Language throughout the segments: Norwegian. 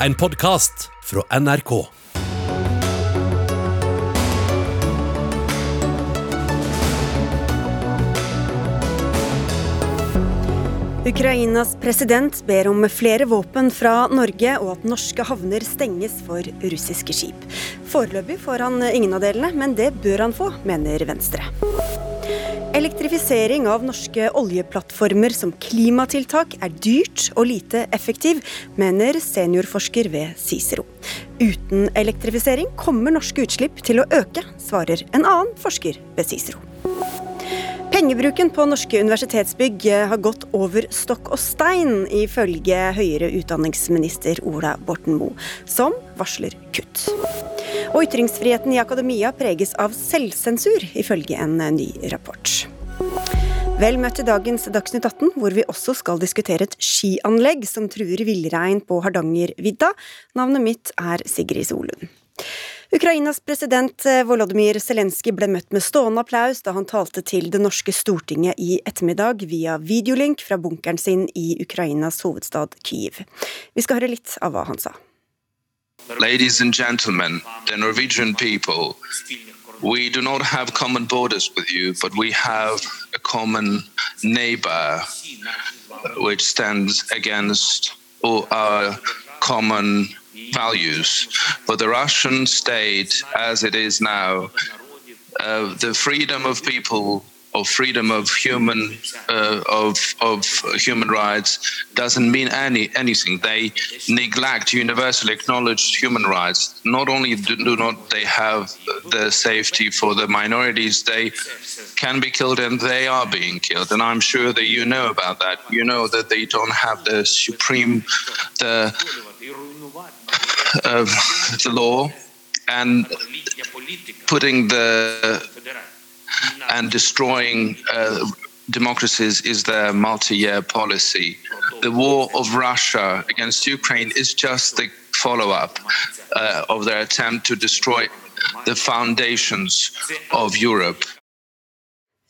en podkast fra NRK. Ukrainas president ber om flere våpen fra Norge, og at norske havner stenges for russiske skip. Foreløpig får han ingen av delene, men det bør han få, mener Venstre. Elektrifisering av norske oljeplattformer som klimatiltak er dyrt og lite effektiv, mener seniorforsker ved Cicero. Uten elektrifisering kommer norske utslipp til å øke, svarer en annen forsker ved Cicero. Pengebruken på norske universitetsbygg har gått over stokk og stein, ifølge høyere utdanningsminister Ola Borten Moe, som varsler kutt. Og ytringsfriheten i akademia preges av selvsensur, ifølge en ny rapport. Vel møtt til dagens Dagsnytt 18, hvor vi også skal diskutere et skianlegg som truer villrein på Hardangervidda. Navnet mitt er Sigrid Solund. Ukrainas president eh, Volodymyr Zelenskyj ble møtt med stående applaus da han talte til det norske Stortinget i ettermiddag via videolink fra bunkeren sin i Ukrainas hovedstad Kyiv. Vi skal høre litt av hva han sa. Ladies and gentlemen, the Norwegian people, we do not have common borders with you, but we have a common neighbor which stands against all our common values. For the Russian state, as it is now, uh, the freedom of people of freedom of human uh, of of human rights doesn't mean any anything. They neglect universally acknowledged human rights. Not only do, do not they have the safety for the minorities, they can be killed and they are being killed. And I'm sure that you know about that. You know that they don't have the supreme the of the law and putting the and destroying uh, democracies is their multi-year policy. The war of Russia against Ukraine is just the follow-up uh, of their attempt to destroy the foundations of Europe.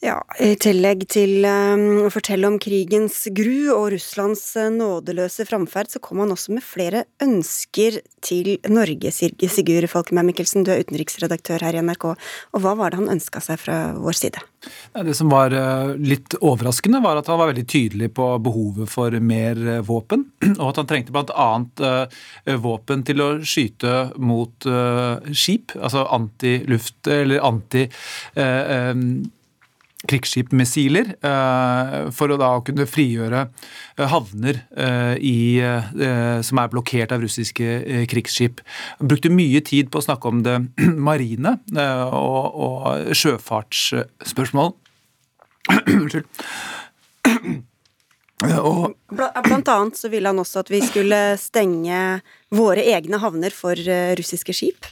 Ja, I tillegg til um, å fortelle om krigens gru og Russlands uh, nådeløse framferd, så kom han også med flere ønsker til Norge, Sigurd Falkenberg Mikkelsen. Du er utenriksredaktør her i NRK. Og hva var det han ønska seg fra vår side? Det som var uh, litt overraskende, var at han var veldig tydelig på behovet for mer uh, våpen. Og at han trengte bl.a. våpen til å skyte mot skip, altså antiluft, eller anti krigsskipmissiler eh, for å da kunne frigjøre eh, havner eh, i, som er blokkert av russiske krigsskip. Han brukte mye tid på å snakke om det marine og, og sjøfartsspørsmål. Unnskyld. Og, Blant annet så ville han også at vi skulle stenge våre egne havner for russiske skip.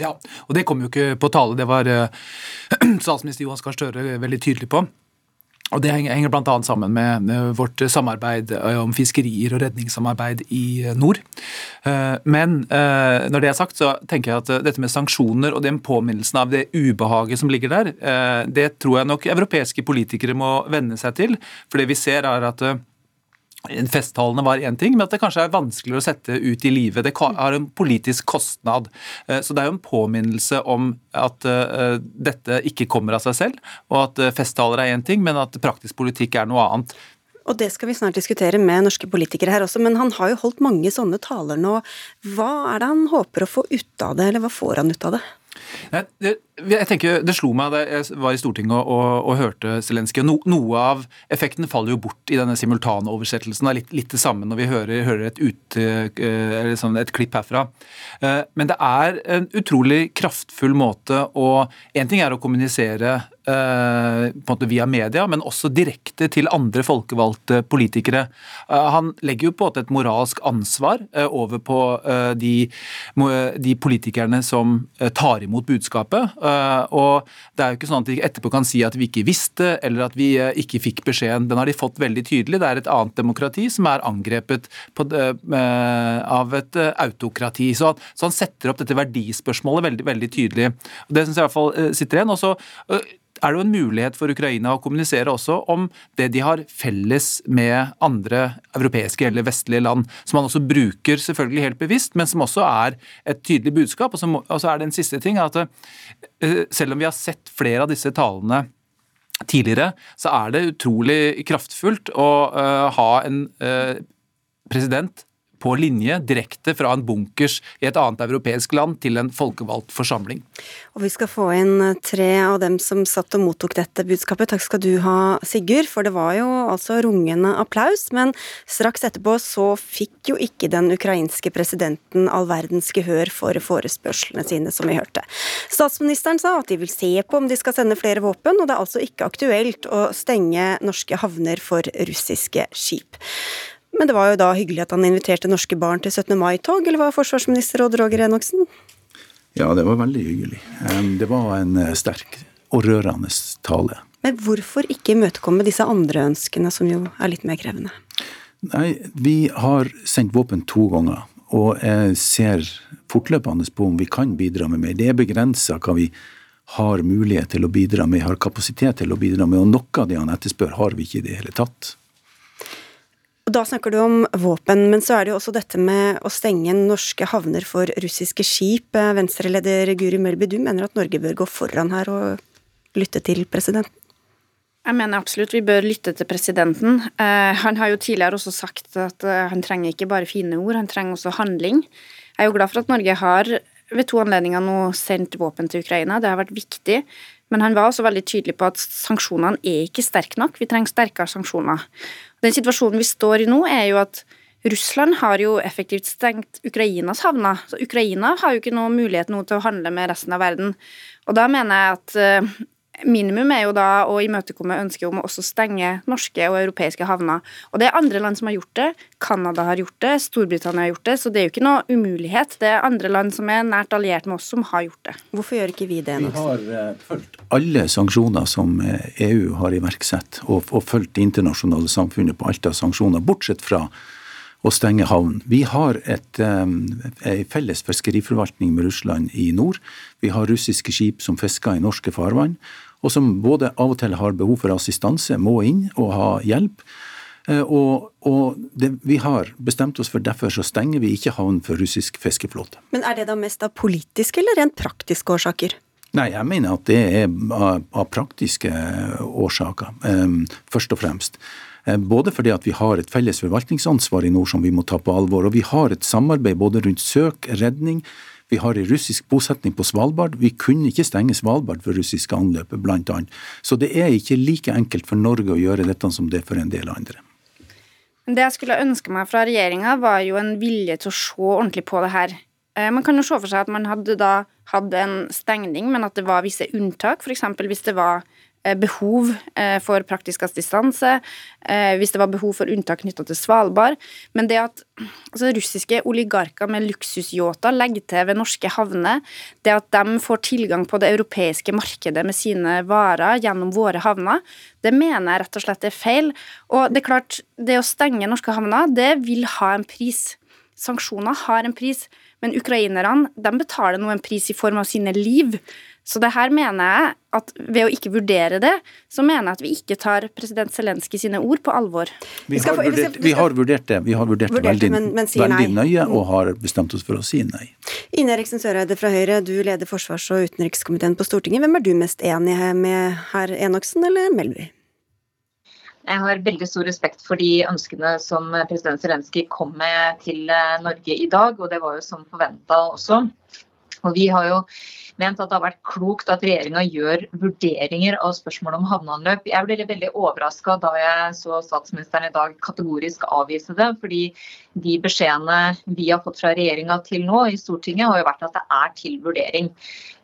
Ja, og det kom jo ikke på tale. Det var uh, statsminister Johan Gahr Støre veldig tydelig på. Og Det henger bl.a. sammen med vårt samarbeid eh, om fiskerier og redningssamarbeid i eh, nord. Men når det er sagt, så tenker jeg at dette med sanksjoner og den påminnelsen av det ubehaget som ligger der, det tror jeg nok europeiske politikere må venne seg til. For det vi ser er at Festtalene var én ting, men at det kanskje er vanskeligere å sette ut i livet. Det har en politisk kostnad. Eh, så det er jo en påminnelse om at eh, dette ikke kommer av seg selv, og at eh, festtaler er én ting, men at praktisk politikk er noe annet. Og det skal vi snart diskutere med norske politikere her også, men han har jo holdt mange sånne taler nå. Hva er det han håper å få ut av det, eller hva får han ut av det? Nei, det, jeg tenker, Det slo meg da jeg var i Stortinget og, og, og hørte Zelenskyj. No, noe av effekten faller jo bort i denne simultanoversettelsen. Det er litt, litt det samme når vi hører, hører et, ut, uh, sånn et, klipp herfra. Uh, men det er en utrolig kraftfull måte å En ting er å kommunisere måte via media, men også direkte til andre folkevalgte politikere. han legger jo på en et moralsk ansvar over på de, de politikerne som tar imot budskapet. Eh, og det er jo ikke sånn at de etterpå kan si at vi ikke visste, eller at vi eh, ikke fikk beskjeden. Den har de fått veldig tydelig. Det er et annet demokrati som er angrepet på, av et eh, autokrati. Så så han, setter opp dette verdispørsmålet veldig, veldig tydelig. Det syns jeg i hvert fall sitter igjen. Og så er det jo en mulighet for Ukraina å kommunisere også om det de har felles med andre europeiske eller vestlige land, som man også bruker selvfølgelig helt bevisst, men som også er et tydelig budskap. Og så er det en siste ting, at selv om vi har sett flere av disse talene tidligere, så er det utrolig kraftfullt å uh, ha en uh, president på linje direkte fra en bunkers i et annet europeisk land til en folkevalgt forsamling. Og Vi skal få inn tre av dem som satt og mottok dette budskapet. Takk skal du ha, Sigurd. For det var jo altså rungende applaus, men straks etterpå så fikk jo ikke den ukrainske presidenten all verdens gehør for forespørslene sine, som vi hørte. Statsministeren sa at de vil se på om de skal sende flere våpen, og det er altså ikke aktuelt å stenge norske havner for russiske skip. Men det var jo da hyggelig at han inviterte norske barn til 17. mai-tog, eller var forsvarsminister Odd Roger Enoksen? Ja, det var veldig hyggelig. Det var en eh, sterk og rørende tale. Men hvorfor ikke imøtekomme disse andre ønskene, som jo er litt mer krevende? Nei, vi har sendt våpen to ganger, og jeg ser fortløpende på om vi kan bidra med mer. Det er begrensa hva vi har mulighet til å bidra med, har kapasitet til å bidra med, og noe av det han etterspør, har vi ikke i det hele tatt. Da snakker du om våpen, men så er det jo også dette med å stenge norske havner for russiske skip. Venstre-leder Guri Melby, du mener at Norge bør gå foran her og lytte til presidenten? Jeg mener absolutt vi bør lytte til presidenten. Eh, han har jo tidligere også sagt at eh, han trenger ikke bare fine ord, han trenger også handling. Jeg er jo glad for at Norge har ved to anledninger nå sendt våpen til Ukraina. Det har vært viktig. Men han var også veldig tydelig på at sanksjonene er ikke sterke nok. Vi trenger sterkere sanksjoner. Den situasjonen vi står i nå, er jo at Russland har jo effektivt stengt Ukrainas havner. Så Ukraina har jo ikke noe mulighet nå til å handle med resten av verden. Og da mener jeg at eh, Minimum er jo da å imøtekomme ønsket om å også stenge norske og europeiske havner. Og det er andre land som har gjort det. Canada har gjort det, Storbritannia har gjort det. Så det er jo ikke noe umulighet. Det er andre land som er nært alliert med oss, som har gjort det. Hvorfor gjør ikke vi det? Vi har uh, fulgt alle sanksjoner som EU eh, e har iverksatt, og, og fulgt det internasjonale samfunnet på alt av sanksjoner, bortsett fra å stenge havn. Vi har et, um, en felles fiskeriforvaltning med Russland i nord. Vi har russiske skip som fisker i norske farvann og som både av og til har behov for assistanse, må inn og ha hjelp. Eh, og, og det, vi har bestemt oss for derfor så stenger vi ikke havn for russisk fiskeflåte. Men er det da mest av politiske eller rent praktiske årsaker? Nei, jeg mener at det er av, av praktiske årsaker, um, først og fremst. Eh, både fordi at vi har et felles forvaltningsansvar i nord som vi må ta på alvor, og vi har et samarbeid både rundt søk, redning, vi har en russisk bosetning på Svalbard. Vi kunne ikke stenge Svalbard for russiske anløp, annet. Så det er ikke like enkelt for Norge å gjøre dette som det er for en del andre. Det jeg skulle ønske meg fra regjeringa, var jo en vilje til å se ordentlig på det her. Eh, man kan jo se for seg at man hadde da hatt en stengning, men at det var visse unntak. F.eks. hvis det var behov eh, for praktisk assistanse, eh, hvis det var behov for unntak knytta til Svalbard. Men det at altså, russiske oligarker med luksusyachter legger til ved norske havner, det at de får tilgang på det europeiske markedet med sine varer gjennom våre havner, det mener jeg rett og slett er feil. Og det er klart, det å stenge norske havner, det vil ha en pris. Sanksjoner har en pris, men ukrainerne de betaler nå en pris i form av sine liv. Så det her mener jeg at ved å ikke vurdere det, så mener jeg at vi ikke tar president Zelenskyj sine ord på alvor. Vi har, vurdert, vi har vurdert, det, vi har vurdert det veldig, men, men veldig nøye og har bestemt oss for å si nei. Ine Eriksen Søreide fra Høyre, du leder forsvars- og utenrikskomiteen på Stortinget. Hvem er du mest enig med herr Enoksen eller Melby? Jeg har veldig stor respekt for de ønskene som president Zelenskyj kom med til eh, Norge i dag, og det var jo som forventa også. Og vi har jo ment at det har vært klokt at regjeringa gjør vurderinger av spørsmålet om havneanløp. Jeg ble veldig overraska da jeg så statsministeren i dag kategorisk avvise det. fordi de beskjedene vi har fått fra regjeringa til nå i Stortinget, har jo vært at det er til vurdering.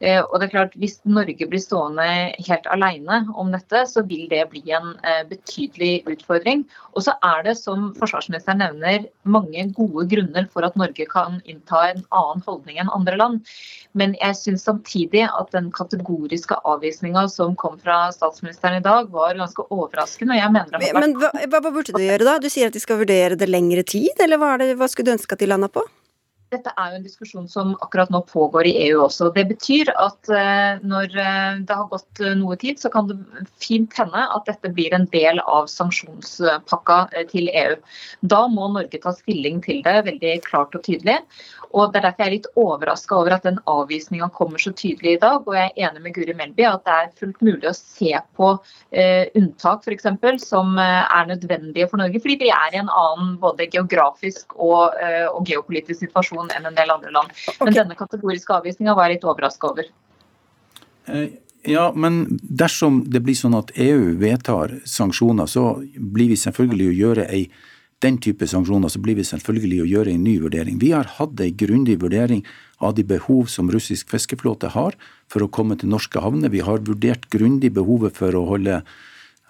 Eh, og det er klart, Hvis Norge blir stående helt alene om dette, så vil det bli en eh, betydelig utfordring. Og så er det, som forsvarsministeren nevner, mange gode grunner for at Norge kan innta en annen holdning enn andre land. Men jeg syns samtidig at den kategoriske avvisninga som kom fra statsministeren i dag, var ganske overraskende. Jeg mener vært... Men hva, hva, burde du gjøre da? Du sier at de skal vurdere det lengre tid, eller hva, det, hva skulle du ønske at de landa på? Dette er jo en diskusjon som akkurat nå pågår i EU også. Det betyr at eh, når eh, det har gått eh, noe tid, så kan det fint hende at dette blir en del av sanksjonspakka til EU. Da må Norge ta stilling til det veldig klart og tydelig. Og Det er derfor jeg er litt overraska over at den avvisninga kommer så tydelig i dag. Og jeg er enig med Guri Melby at det er fullt mulig å se på unntak f.eks. som er nødvendige for Norge, fordi vi er i en annen både geografisk og, og geopolitisk situasjon situasjon enn en del andre land. Men okay. denne kategoriske avvisninga var jeg litt overraska over. Eh, ja, men dersom det blir sånn at EU vedtar sanksjoner, så blir vi selvfølgelig å gjøre ei den type sanksjoner så blir vi selvfølgelig å gjøre en ny vurdering. Vi har hatt en grundig vurdering av de behov som russisk fiskeflåte har for å komme til norske havner. Vi har vurdert grundig behovet for å holde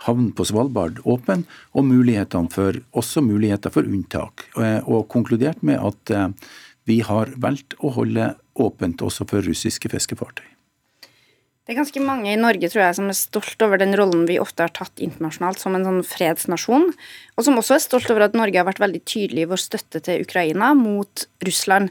havn på Svalbard åpen, og mulighetene for, også muligheter for unntak. Eh, og konkludert med at eh, vi har valgt å holde åpent også for russiske fiskefartøy. Det er ganske mange i Norge tror jeg, som er stolt over den rollen vi ofte har tatt internasjonalt som en sånn fredsnasjon, og som også er stolt over at Norge har vært veldig tydelig i vår støtte til Ukraina mot Russland.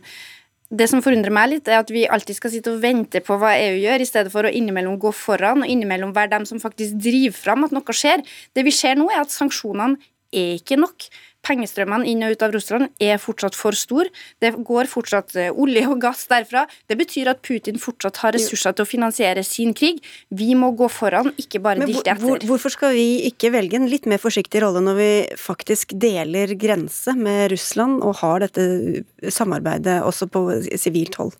Det som forundrer meg litt, er at vi alltid skal sitte og vente på hva EU gjør, i stedet for å innimellom gå foran og innimellom være dem som faktisk driver fram at noe skjer. Det vi ser nå, er at sanksjonene er ikke nok pengestrømmene inn og ut av Russland er fortsatt for stor. Det går fortsatt eh, olje og gass derfra. Det betyr at Putin fortsatt har ressurser til å finansiere sin krig. Vi må gå foran, ikke bare dilte etter. Hvor, hvorfor skal vi ikke velge en litt mer forsiktig rolle når vi faktisk deler grense med Russland og har dette samarbeidet også på sivilt hold?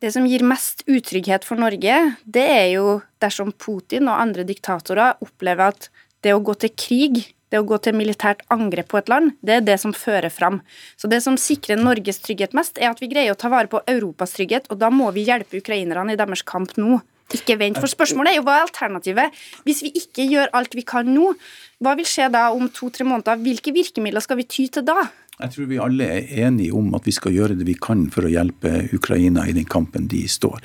Det som gir mest utrygghet for Norge, det er jo dersom Putin og andre diktatorer opplever at det å gå til krig det å gå til militært angrep på et land, det er det som fører fram. Så det som sikrer Norges trygghet mest, er at vi greier å ta vare på Europas trygghet, og da må vi hjelpe ukrainerne i deres kamp nå. Ikke vent, for spørsmålet er jo hva er alternativet? Hvis vi ikke gjør alt vi kan nå, hva vil skje da om to-tre måneder? Hvilke virkemidler skal vi ty til da? Jeg tror vi alle er enige om at vi skal gjøre det vi kan for å hjelpe Ukraina i den kampen de står.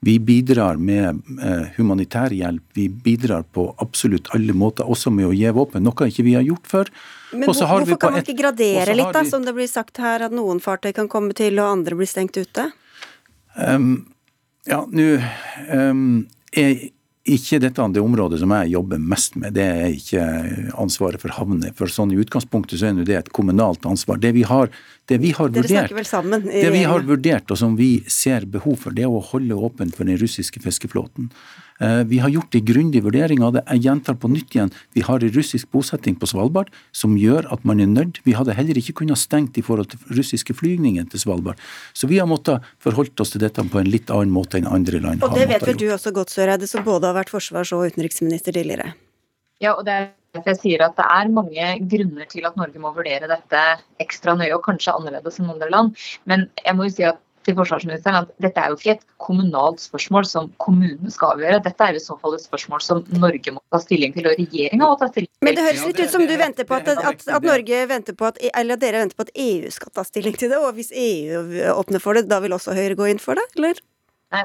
Vi bidrar med eh, humanitær hjelp. Vi bidrar på absolutt alle måter, også med å gi våpen, noe ikke vi har gjort før. Men hvor, hvorfor kan man ikke gradere litt, da, vi, som det blir sagt her, at noen fartøy kan komme til og andre blir stengt ute? Um, ja, nå um, er ikke dette det området som jeg jobber mest med. Det er ikke ansvaret for havner. For sånn i utgangspunktet så er det et kommunalt ansvar. Det vi har, det vi har vurdert, det vi har vurdert og som vi ser behov for, det er å holde åpent for den russiske fiskeflåten. Eh, vi har gjort en grundig vurdering av det. Jeg gjentar på nytt igjen. Vi har en russisk bosetting på Svalbard som gjør at man er nødt. Vi hadde heller ikke kunnet stengt i forhold til russiske flygninger til Svalbard. Så vi har måttet forholdt oss til dette på en litt annen måte enn andre land har. Og det vet vel du også godt, Søreide, som både har vært forsvars- og utenriksminister tidligere? Ja, og det er derfor jeg sier at det er mange grunner til at Norge må vurdere dette ekstra nøye, og kanskje annerledes enn andre land. Men jeg må jo si at til forsvarsministeren at dette er jo ikke et kommunalt spørsmål som kommunen skal avgjøre. Dette er i så fall et spørsmål som Norge må ta stilling til, og regjeringa må ta stilling til. Men det høres litt ut som du venter på at, at, at Norge venter på at, eller dere venter på at EU skal ta stilling til det, og hvis EU åpner for det, da vil også Høyre gå inn for det, eller?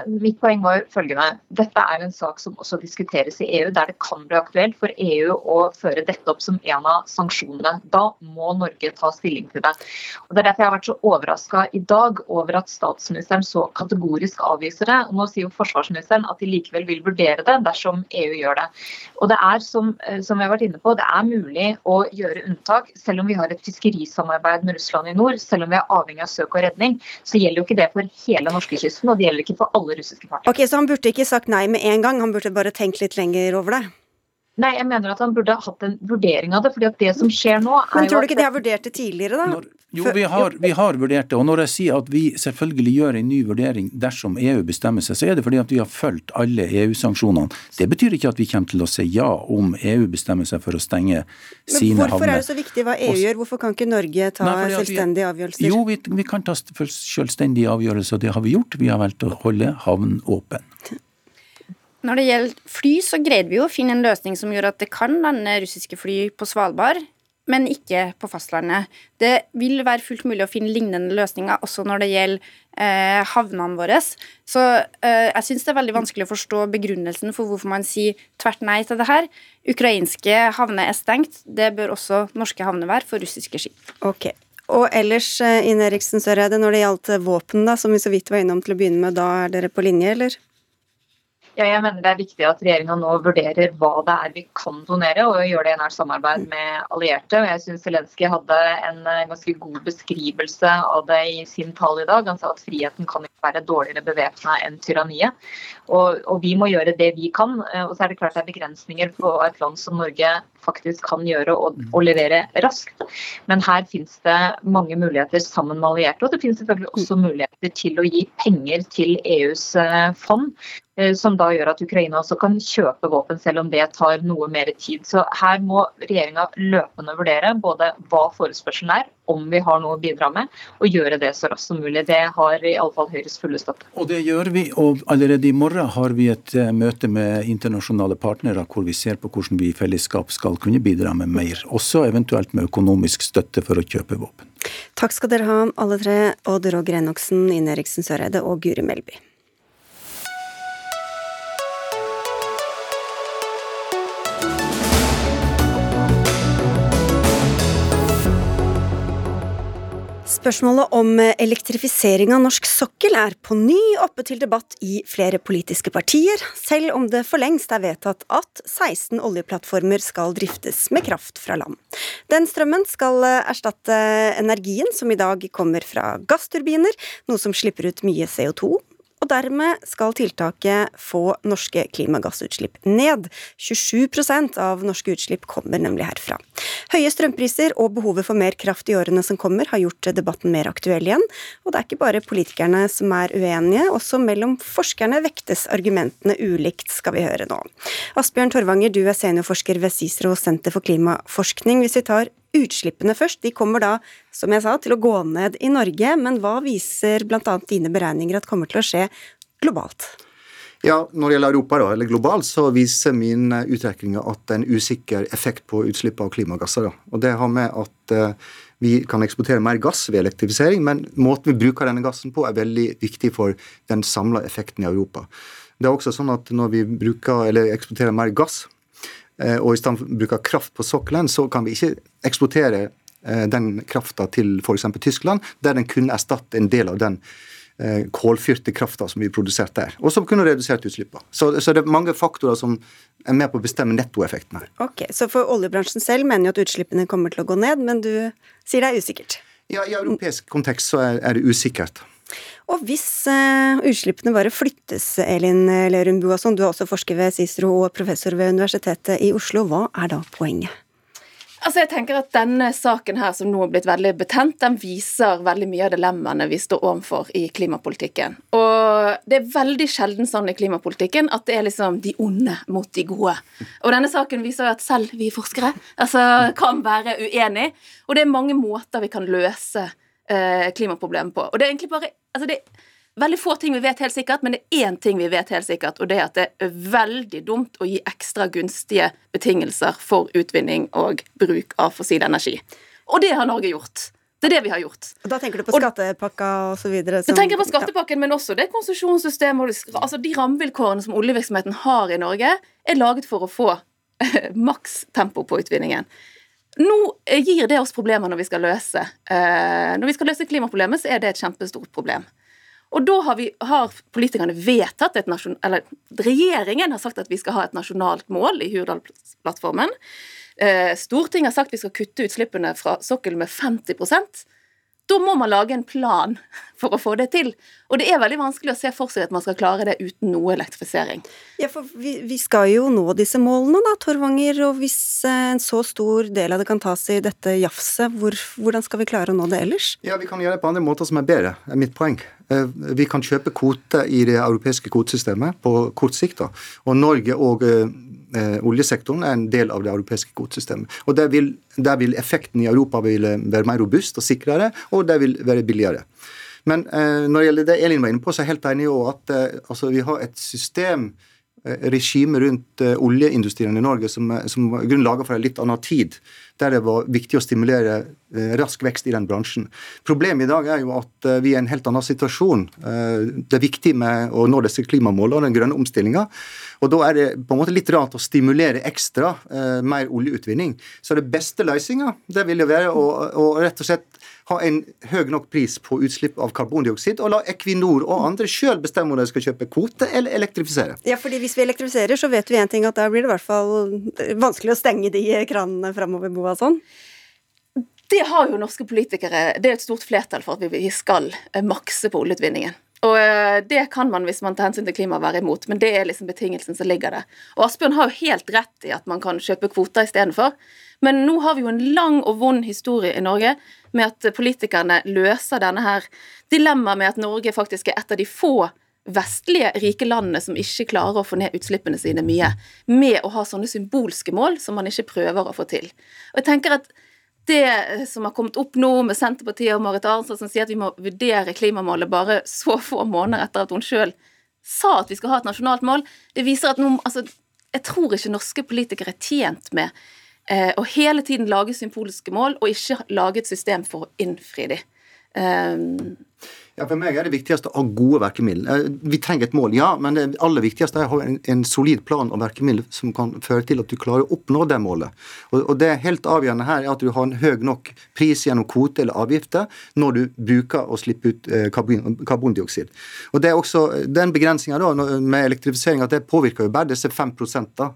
Mitt poeng var følgende. Dette er en sak som også diskuteres i EU, der det kan bli aktuelt for EU å føre dette opp som en av sanksjonene. Da må Norge ta stilling til det. Og Det er derfor jeg har vært så overraska i dag over at statsministeren så kategorisk avviser det. Og nå sier jo forsvarsministeren at de likevel vil vurdere det dersom EU gjør det. Og det er, som, eh, som vi har vært inne på, det er mulig å gjøre unntak. Selv om vi har et fiskerisamarbeid med Russland i nord, selv om vi er avhengig av søk og redning, så gjelder jo ikke det for hele norskekysten, og det gjelder ikke for alle russiske fartøy. Ok, Så han burde ikke sagt nei med en gang, han burde bare tenkt litt lenger over det? Nei, jeg mener at han burde hatt en vurdering av det. fordi at det som skjer nå er Men tror du ikke de har vurdert det tidligere, da? Når, jo, vi har, vi har, vurdert det. Og når jeg sier at vi selvfølgelig gjør en ny vurdering dersom EU bestemmer seg, så er det fordi at vi har fulgt alle EU-sanksjonene. Det betyr ikke at vi kommer til å si ja om EU bestemmer seg for å stenge sine havner. Men hvorfor er det så viktig hva EU gjør? Hvorfor kan ikke Norge ta Nei, selvstendige avgjørelser? Jo, vi, vi kan ta selvstendige avgjørelser, og det har vi gjort. Vi har valgt å holde havnen åpen. Når det gjelder fly, så greide vi jo å finne en løsning som gjør at det kan lande russiske fly på Svalbard, men ikke på fastlandet. Det vil være fullt mulig å finne lignende løsninger også når det gjelder eh, havnene våre. Så eh, jeg syns det er veldig vanskelig å forstå begrunnelsen for hvorfor man sier tvert nei til det her. Ukrainske havner er stengt, det bør også norske havner være for russiske skip. Ok. Og ellers, eh, Ine Eriksen Søreide, når det gjaldt våpen, da, som vi så vidt var innom til å begynne med, da er dere på linje, eller? Ja, jeg mener Det er viktig at regjeringa nå vurderer hva det er vi kan donere, og gjør det i nært samarbeid med allierte. Og jeg synes Zelenskyj hadde en eh, ganske god beskrivelse av det i sin tale i dag. Han sa at friheten kan ikke være dårligere bevæpna enn tyranniet. Og, og, vi må gjøre det vi kan. Eh, og så er det klart det er begrensninger på et land som Norge faktisk kan gjøre og, og levere raskt. Men her finnes det mange muligheter sammen med allierte. Og det finnes selvfølgelig også muligheter til å gi penger til EUs eh, fond Eh, som da gjør at Ukraina også kan kjøpe våpen, selv om det tar noe mer tid. Så her må regjeringa løpende vurdere både hva forespørselen er, om vi har noe å bidra med, og gjøre det så raskt som mulig. Det har i alle fall Høyres fulle støtte. Og det gjør vi, og allerede i morgen har vi et eh, møte med internasjonale partnere hvor vi ser på hvordan vi i fellesskap skal kunne bidra med mer, også eventuelt med økonomisk støtte for å kjøpe våpen. Takk skal dere ha, alle tre, Odd Roger Enoksen, Ine Eriksen Søreide og Guri Melby. Spørsmålet om elektrifisering av norsk sokkel er på ny oppe til debatt i flere politiske partier, selv om det for lengst er vedtatt at 16 oljeplattformer skal driftes med kraft fra land. Den strømmen skal erstatte energien som i dag kommer fra gassturbiner, noe som slipper ut mye CO2 og dermed skal tiltaket få norske klimagassutslipp ned. 27% av norske utslipp kommer nemlig herfra. Høye strømpriser og behovet for mer kraft i årene som kommer, har gjort debatten mer aktuell igjen. Og det er ikke bare politikerne som er uenige, også mellom forskerne vektes argumentene ulikt, skal vi høre nå. Asbjørn Torvanger, du er seniorforsker ved CICERO senter for klimaforskning. Hvis vi tar utslippene først. De kommer da, som jeg sa, til å gå ned i Norge, men hva viser bl.a. dine beregninger at kommer til å skje globalt? Ja, Når det gjelder Europa, da, eller globalt, så viser min utrekning at det er en usikker effekt på utslipp av klimagasser. Da. Og Det har med at uh, vi kan eksportere mer gass ved elektrifisering, men måten vi bruker denne gassen på er veldig viktig for den samla effekten i Europa. Det er også sånn at Når vi bruker, eller eksporterer mer gass, Eh, og i stedet bruker kraft på sokkelen, så kan vi ikke eksportere eh, den krafta til f.eks. Tyskland, der den kunne erstatte en del av den eh, kålfyrte krafta som vi produserte der. Og som kunne redusert utslippene. Så, så, det er mange faktorer som er med på å bestemme nettoeffekten her. Ok, Så for oljebransjen selv mener jo at utslippene kommer til å gå ned, men du sier det er usikkert? Ja, i europeisk kontekst så er, er det usikkert. Og hvis uh, utslippene bare flyttes, Elin Lerum Buasson, du er også forsker ved CICERO og professor ved Universitetet i Oslo, hva er da poenget? Altså jeg tenker at Denne saken her som nå er blitt veldig betent, den viser veldig mye av dilemmaene vi står overfor i klimapolitikken. Og Det er veldig sjelden sånn i klimapolitikken at det er liksom de onde mot de gode. Og Denne saken viser jo at selv vi forskere altså, kan være uenige. Og det er mange måter vi kan løse eh, klimaproblemet på. Og det er egentlig bare altså det er veldig få ting vi vet helt sikkert, men det er én ting vi vet helt sikkert, og det er at det er veldig dumt å gi ekstra gunstige betingelser for utvinning og bruk av fossil energi. Og det har Norge gjort. Det er det vi har gjort. Og Da tenker du på skattepakka osv.? Jeg tenker på skattepakken, men også det konsesjonssystemet altså De rammevilkårene som oljevirksomheten har i Norge, er laget for å få maks tempo på utvinningen. Nå gir det oss problemer når vi skal løse eh, Når vi skal løse klimaproblemet, så er det et kjempestort problem. Og da har, vi, har politikerne vedtatt et nasjon, eller Regjeringen har sagt at vi skal ha et nasjonalt mål i Hurdalsplattformen. Eh, Stortinget har sagt vi skal kutte utslippene fra sokkelen med 50 da må man lage en plan for å få det til. Og det er veldig vanskelig å se for seg at man skal klare det uten noe elektrifisering. Ja, for vi, vi skal jo nå disse målene, da, Torvanger. Og hvis eh, en så stor del av det kan tas i dette jafset, hvor, hvordan skal vi klare å nå det ellers? Ja, Vi kan gjøre det på andre måter som er bedre, er mitt poeng. Eh, vi kan kjøpe kvoter i det europeiske kvotesystemet på kort sikt. da. Og Norge og eh, eh, oljesektoren er en del av det europeiske kvotesystemet. Og der vil, der vil, effekten i Europa være mer robust og sikrere, og det vil være billigere. Men når det gjelder det Elin var inne på, så er jeg helt enig i at altså, vi har et system regime rundt eh, oljeindustrien i Norge som, eh, som var grunnlaget for en litt annen tid, der det var viktig å stimulere rask vekst i den bransjen. Problemet i dag er jo at vi er i en helt annen situasjon. Det er viktig med å nå disse klimamålene og den grønne omstillinga. Og da er det på en måte litt rart å stimulere ekstra mer oljeutvinning. Så det beste løsninga vil jo være å, å rett og slett ha en høy nok pris på utslipp av karbondioksid, og la Equinor og andre sjøl bestemme om de skal kjøpe kvote eller elektrifisere. Ja, fordi hvis vi elektrifiserer, så vet vi én ting, at da blir det i hvert fall vanskelig å stenge de kranene framover, sånn. Det har jo norske politikere. Det er et stort flertall for at vi skal makse på oljeutvinningen. Og eh, det kan man hvis man tar hensyn til klima være imot, men det er liksom betingelsen som ligger der. Og Asbjørn har jo helt rett i at man kan kjøpe kvoter istedenfor. Men nå har vi jo en lang og vond historie i Norge med at politikerne løser denne her dilemmaet med at Norge faktisk er et av de få vestlige rike landene som ikke klarer å få ned utslippene sine mye, med å ha sånne symbolske mål som man ikke prøver å få til. Og jeg tenker at det som har kommet opp nå med Senterpartiet og Marit Arnstad som sier at vi må vurdere klimamålet bare så få måneder etter at hun sjøl sa at vi skal ha et nasjonalt mål, det viser at nå altså, Jeg tror ikke norske politikere er tjent med eh, å hele tiden lage symbolske mål og ikke lage et system for å innfri dem. Um, ja, For meg er det viktigste å ha gode verkemidler. Eh, vi trenger et mål, ja, men det aller viktigste er å ha en, en solid plan og verkemiddel som kan føre til at du klarer å oppnå det målet. Og, og Det helt avgjørende her er at du har en høy nok pris gjennom kvote eller avgifter når du bruker å slippe ut eh, karbon, karbondioksid. Og Det er også den begrensninga med elektrifisering at det påvirker jo bare disse 5 da,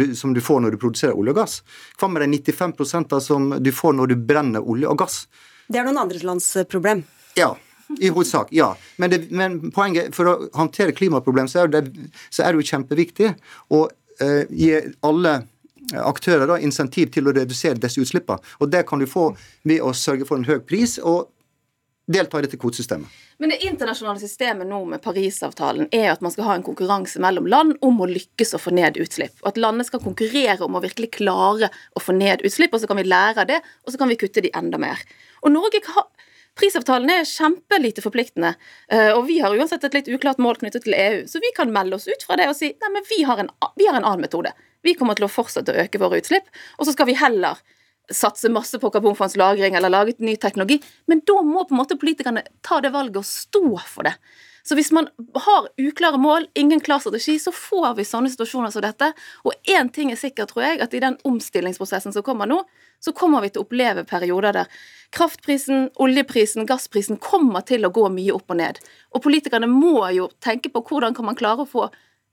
du, som du får når du produserer olje og gass. Hva med de 95 da, som du får når du brenner olje og gass? Det er noen andres lands problem. Ja, i hovedsak, ja. Men, det, men, poenget for å håndtere klimaproblem, så er det, så er det jo kjempeviktig å eh, gi alle aktører da, insentiv til å redusere disse utslippene. Og det kan du få ved å sørge for en høy pris og delta i dette kvotesystemet. Men det internasjonale systemet nå med Parisavtalen er at man skal ha en konkurranse mellom land om å lykkes å få ned utslipp. Og at landene skal konkurrere om å virkelig klare å få ned utslipp, og så kan vi lære av det, og så kan vi kutte de enda mer. Og Norge har Prisavtalen er kjempelite forpliktende, eh, og vi har uansett et litt uklart mål knyttet til EU, så vi kan melde oss ut fra det og si nei, men vi har en, vi har en annen metode. Vi kommer til å fortsette å øke våre utslipp, og så skal vi heller satse masse på karbonfondslagring eller lage ny teknologi. Men da må på en måte politikerne ta det valget og stå for det. Så hvis man har uklare mål, ingen klar strategi, så får vi sånne situasjoner som dette. Og én ting er sikkert, tror jeg, at i den omstillingsprosessen som kommer nå, så kommer vi til å oppleve perioder der kraftprisen, oljeprisen, gassprisen kommer til å gå mye opp og ned. Og politikerne må jo tenke på hvordan kan man klare å få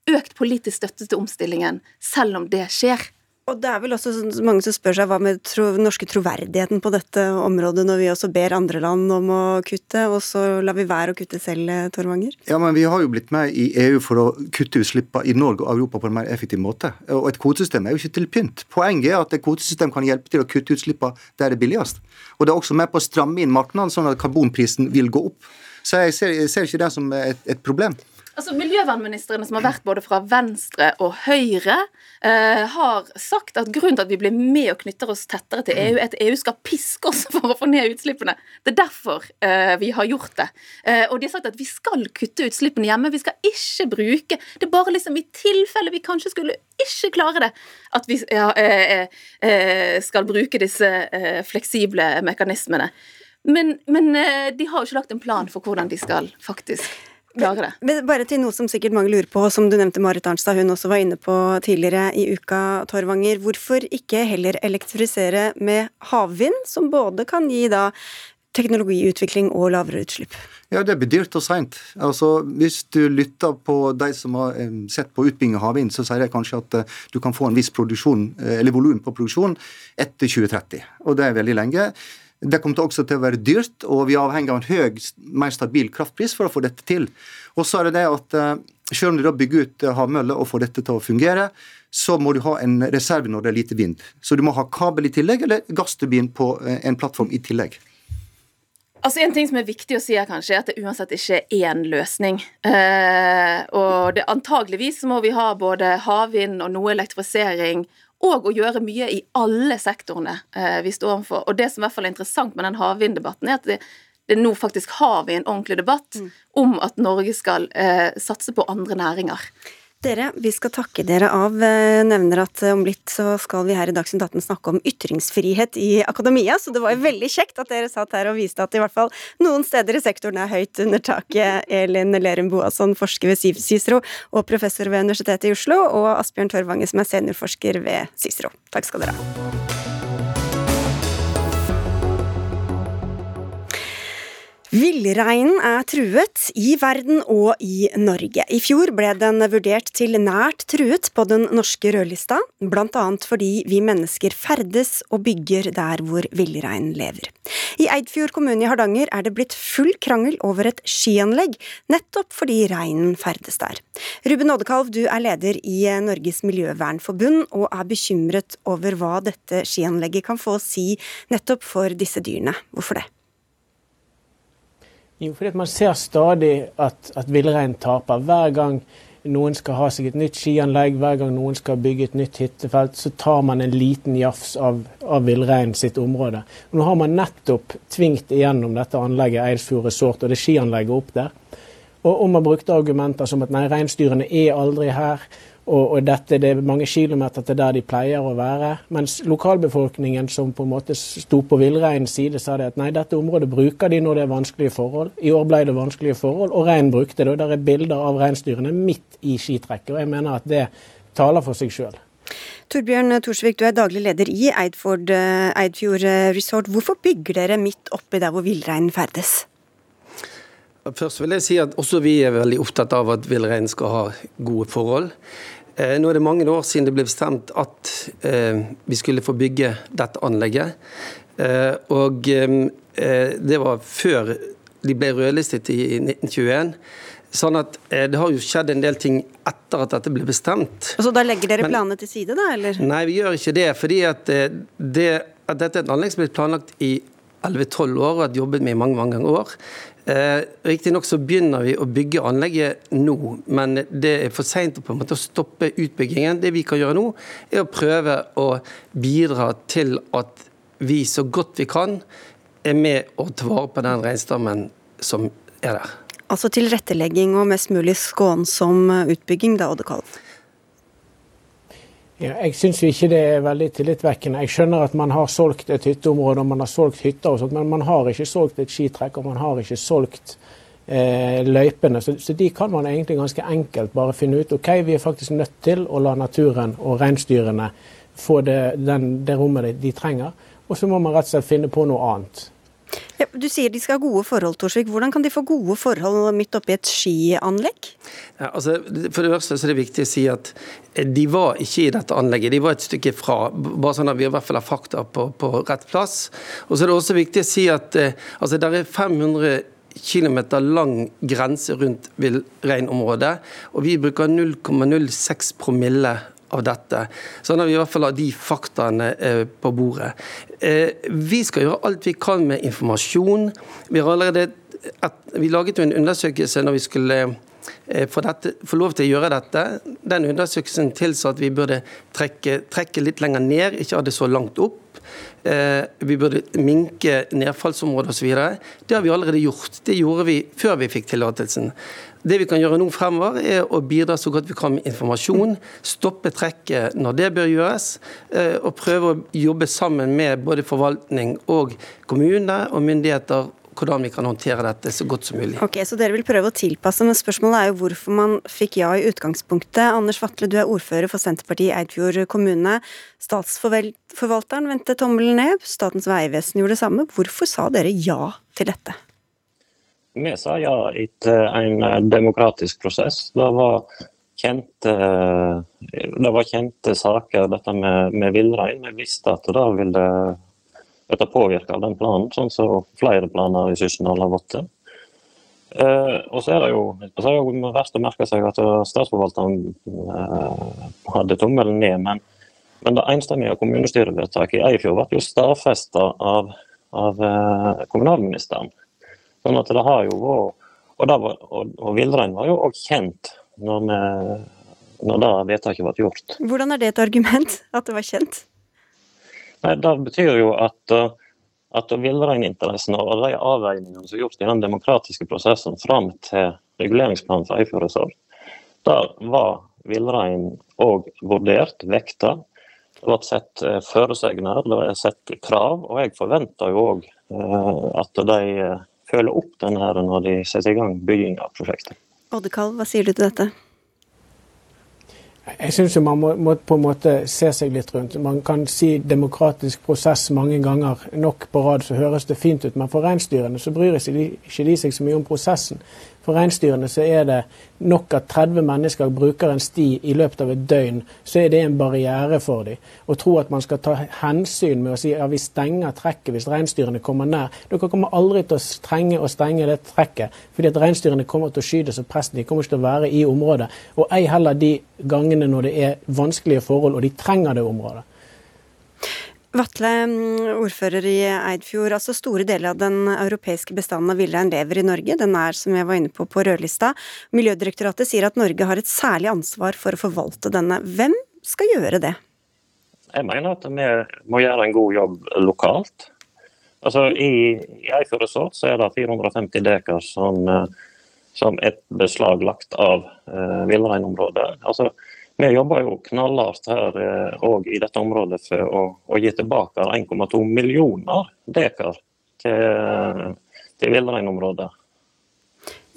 økt politisk støtte til omstillingen, selv om det skjer. Og det er vel også mange som spør seg hva med tro, norske troverdigheten på dette området, når vi også ber andre land om å kutte, og så lar vi være å kutte selv, eh, Torvanger? Ja, men vi har jo blitt med i EU for å kutte utslippene i Norge og Europa på en mer effektiv måte. Og et kvotesystem er jo ikke til pynt. Poenget er at et kvotesystem kan hjelpe til å kutte utslippene der det er billigst. Og det er også med på å stramme inn markedene, sånn at karbonprisen vil gå opp. Så jeg ser, jeg ser ikke det som et, et problem. Altså, Miljøvernministrene som har vært både fra Venstre og Høyre, eh, har sagt at grunnen til at vi blir med og knytter oss tettere til EU, er at EU skal piske oss for å få ned utslippene. Det er derfor eh, vi har gjort det. Eh, og de har sagt at vi skal kutte utslippene hjemme. Vi skal ikke bruke Det er bare liksom i tilfelle vi kanskje skulle ikke klare det, at vi ja, eh, eh, skal bruke disse eh, fleksible mekanismene. Men, men de har jo ikke lagt en plan for hvordan de skal faktisk klare det. Men bare til noe som sikkert mange lurer på, som du nevnte Marit Arnstad, hun også var inne på tidligere i uka, Torvanger. Hvorfor ikke heller elektrifisere med havvind, som både kan gi da teknologiutvikling og lavere utslipp? Ja, det blir dyrt og seint. Altså, hvis du lytter på de som har sett på utbygging av havvind, så sier de kanskje at eh, du kan få en viss produksjon, eh, eller volum på produksjon etter 2030. Og det er veldig lenge. Det kommer også til å være dyrt, og vi er avhengig av en høy, mer stabil kraftpris for å få dette til. Og så er det det at eh, selv om du da bygger ut eh, havmøller og får dette til å fungere, så må du ha en reserve når det er lite vind. Så du må ha kabel i tillegg, eller gassturbin på eh, en plattform i tillegg. Altså En ting som er viktig å si her kanskje, er at det uansett ikke er én løsning. Eh, og det, antageligvis må vi ha både havvind og noe elektrifisering og å gjøre mye i alle sektorene eh, vi står overfor. Og det som i hvert fall er interessant med den havvinddebatten, er at det, det nå faktisk har vi en ordentlig debatt mm. om at Norge skal eh, satse på andre næringer. Dere, vi skal takke dere av. Eh, nevner at om litt så skal vi her i Dagsnytt 18 snakke om ytringsfrihet i akademia, så det var jo veldig kjekt at dere satt her og viste at i hvert fall noen steder i sektoren er høyt under taket. Elin Lerum Boasson, forsker ved Cicero og professor ved Universitetet i Oslo, og Asbjørn Torvange, som er seniorforsker ved Cicero. Takk skal dere ha. Villreinen er truet i verden og i Norge. I fjor ble den vurdert til nært truet på den norske rødlista, bl.a. fordi vi mennesker ferdes og bygger der hvor villreinen lever. I Eidfjord kommune i Hardanger er det blitt full krangel over et skianlegg, nettopp fordi reinen ferdes der. Ruben Oddekalv, du er leder i Norges miljøvernforbund, og er bekymret over hva dette skianlegget kan få å si nettopp for disse dyrene. Hvorfor det? Jo, fordi man ser stadig at, at villreinen taper. Hver gang noen skal ha seg et nytt skianlegg, hver gang noen skal bygge et nytt hyttefelt, så tar man en liten jafs av, av villreinen sitt område. Og nå har man nettopp tvingt igjennom dette anlegget, Eidsfjord Resort, og det skianlegget opp der. Og, og man brukte argumenter som at nei, reinsdyrene er aldri her. Og, og dette, Det er mange kilometer til der de pleier å være. Mens lokalbefolkningen som på en måte sto på villreinens side, sa det at nei, dette området bruker de når det er vanskelige forhold. I år ble det vanskelige forhold, og reinen brukte det. og Der er bilder av reinsdyrene midt i skitrekket. og Jeg mener at det taler for seg sjøl. Torbjørn Torsvik, du er daglig leder i Eidfjord, Eidfjord Resort. Hvorfor bygger dere midt oppi der hvor villreinen ferdes? Først vil jeg si at også vi er veldig opptatt av at villreinen skal ha gode forhold. Eh, nå er det mange år siden det ble bestemt at eh, vi skulle få bygge dette anlegget. Eh, og det var før de ble rødlistet i 1921. Sånn at Det har jo skjedd en del ting etter at dette ble bestemt. Og Så da legger dere Men, planene til side, da? eller? Nei, vi gjør ikke det. fordi at, det, at dette er et anlegg som ble planlagt i 11-12 år og har jobbet med i mange mange år. Eh, Riktignok så begynner vi å bygge anlegget nå, men det er for seint å stoppe utbyggingen. Det vi kan gjøre nå, er å prøve å bidra til at vi så godt vi kan er med å ta vare på den reinstammen som er der. Altså tilrettelegging og mest mulig skånsom utbygging, da, Oddekalv? Ja, jeg syns ikke det er veldig tillitvekkende. Jeg skjønner at man har solgt et hytteområde og man har solgt hytter, og sånt, men man har ikke solgt et skitrekk og man har ikke solgt eh, løypene. Så, så, de kan man egentlig ganske enkelt bare finne ut. OK, vi er faktisk nødt til å la naturen og reinsdyrene få det, den, det rommet de, de trenger. Og så må man rett og slett finne på noe annet. Ja, du sier de skal ha gode forhold, Torsvik. Hvordan kan de få gode forhold midt oppi et skianlegg? Ja, altså, for det første er det viktig å si at eh, de var ikke i dette anlegget, de var et stykke fra. Bare sånn at vi i hvert fall har fakta på, på rett plass. Og så er det også viktig å si at eh, altså, det er 500 km lang grense rundt villreinområdet, og vi bruker 0,06 promille av dette. Sånn at vi i hvert fall har de faktaene eh, på bordet. Eh, vi skal gjøre alt vi kan med informasjon. Vi allerede vi laget jo en undersøkelse når vi skulle for, få, dette, for lov til å gjøre dette. Den undersøkelsen tilsa at vi burde trekke, trekke, litt lenger ned, ikke ha det så langt opp. Vi burde minke nedfallsområdet osv. Det har vi allerede gjort. Det gjorde vi før vi fikk tillatelsen. Det vi kan gjøre nå fremover, er å bidra så godt vi kan med informasjon. Stoppe trekket når det bør gjøres. Eh, og prøve å jobbe sammen med både forvaltning og kommune og myndigheter hvordan vi kan håndtere dette så godt som mulig. Ok, Så dere vil prøve å tilpasse, men spørsmålet er jo hvorfor man fikk ja i utgangspunktet. Anders Vatle, du er ordfører for Senterpartiet i Eidfjord kommune. Statsforvalteren vendte tommelen ned, Statens vegvesen gjorde det samme. Hvorfor sa dere ja til dette? Vi sa ja etter en eh, demokratisk prosess. Det var kjente, det var kjente saker, dette med, med villrein. Vi visste at det ville dette påvirker den planen, sånn som flere planer i Sysendal har gått til. Eh, og så er det jo, så er det verst å merke seg at statsforvalteren eh, hadde tommelen ned. Men, men det enstemmige kommunestyrevedtaket i Eifjord ble jo stadfesta av, av eh, kommunalministeren. Sånn at det har jo vært Og, var, og, og villreinen var jo òg kjent når, vi, når det vedtaket ble gjort. Hvordan er det et argument, at det var kjent? Nei, Det betyr jo at, at villreininteressene og de avveiningene som er gjort i den demokratiske prosessen fram til reguleringsplanen for Eifjord resort, der var villrein òg vurdert, vekta. Det ble sett eh, føresegner, det ble sett krav, og jeg forventer jo òg eh, at de følger opp denne her når de setter i gang bygging av prosjektet. Oddekalv, hva sier du til dette? Jeg syns man må, må, på en måte se seg litt rundt. Man kan si demokratisk prosess mange ganger nok på rad, så høres det fint ut. Men for reinsdyrene så bryr ikke de seg så mye om prosessen. For reinsdyrene så er det nok at 30 mennesker bruker en sti i løpet av et døgn, så er det en barriere for dem. Å tro at man skal ta hensyn med å si ja, vi stenger trekket hvis reinsdyrene kommer nær. Dere kommer aldri til å trenge å stenge det trekket, fordi at reinsdyrene kommer til å skyte som presten. De kommer ikke til å være i området. Og ei heller de gangene når det er vanskelige forhold og de trenger det området. Vatle, mm, ordfører i Eidfjord. altså Store deler av den europeiske bestanden av villrein lever i Norge. Den er, som jeg var inne på, på rødlista. Miljødirektoratet sier at Norge har et særlig ansvar for å forvalte denne. Hvem skal gjøre det? Jeg mener at vi må gjøre en god jobb lokalt. Altså I, i Eidfjord resort så er det 450 dekar som, eh, som er beslaglagt av eh, villreinområdet. Altså, vi jobber jo knallhardt her òg eh, i dette området for å, å gi tilbake 1,2 millioner dekar til, til villreinområdet.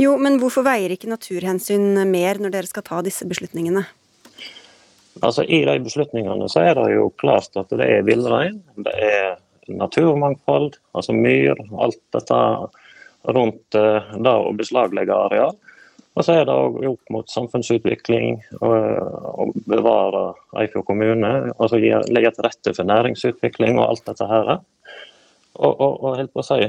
Jo, men hvorfor veier ikke naturhensyn mer når dere skal ta disse beslutningene? Altså I de beslutningene så er det jo klart at det er villrein, det er naturmangfold, altså myr, alt dette rundt eh, det å beslaglegge areal. Og så er det òg opp mot samfunnsutvikling og bevare Eifjord kommune. og så Legge til rette for næringsutvikling og alt dette her. Og, og, og helt på å si,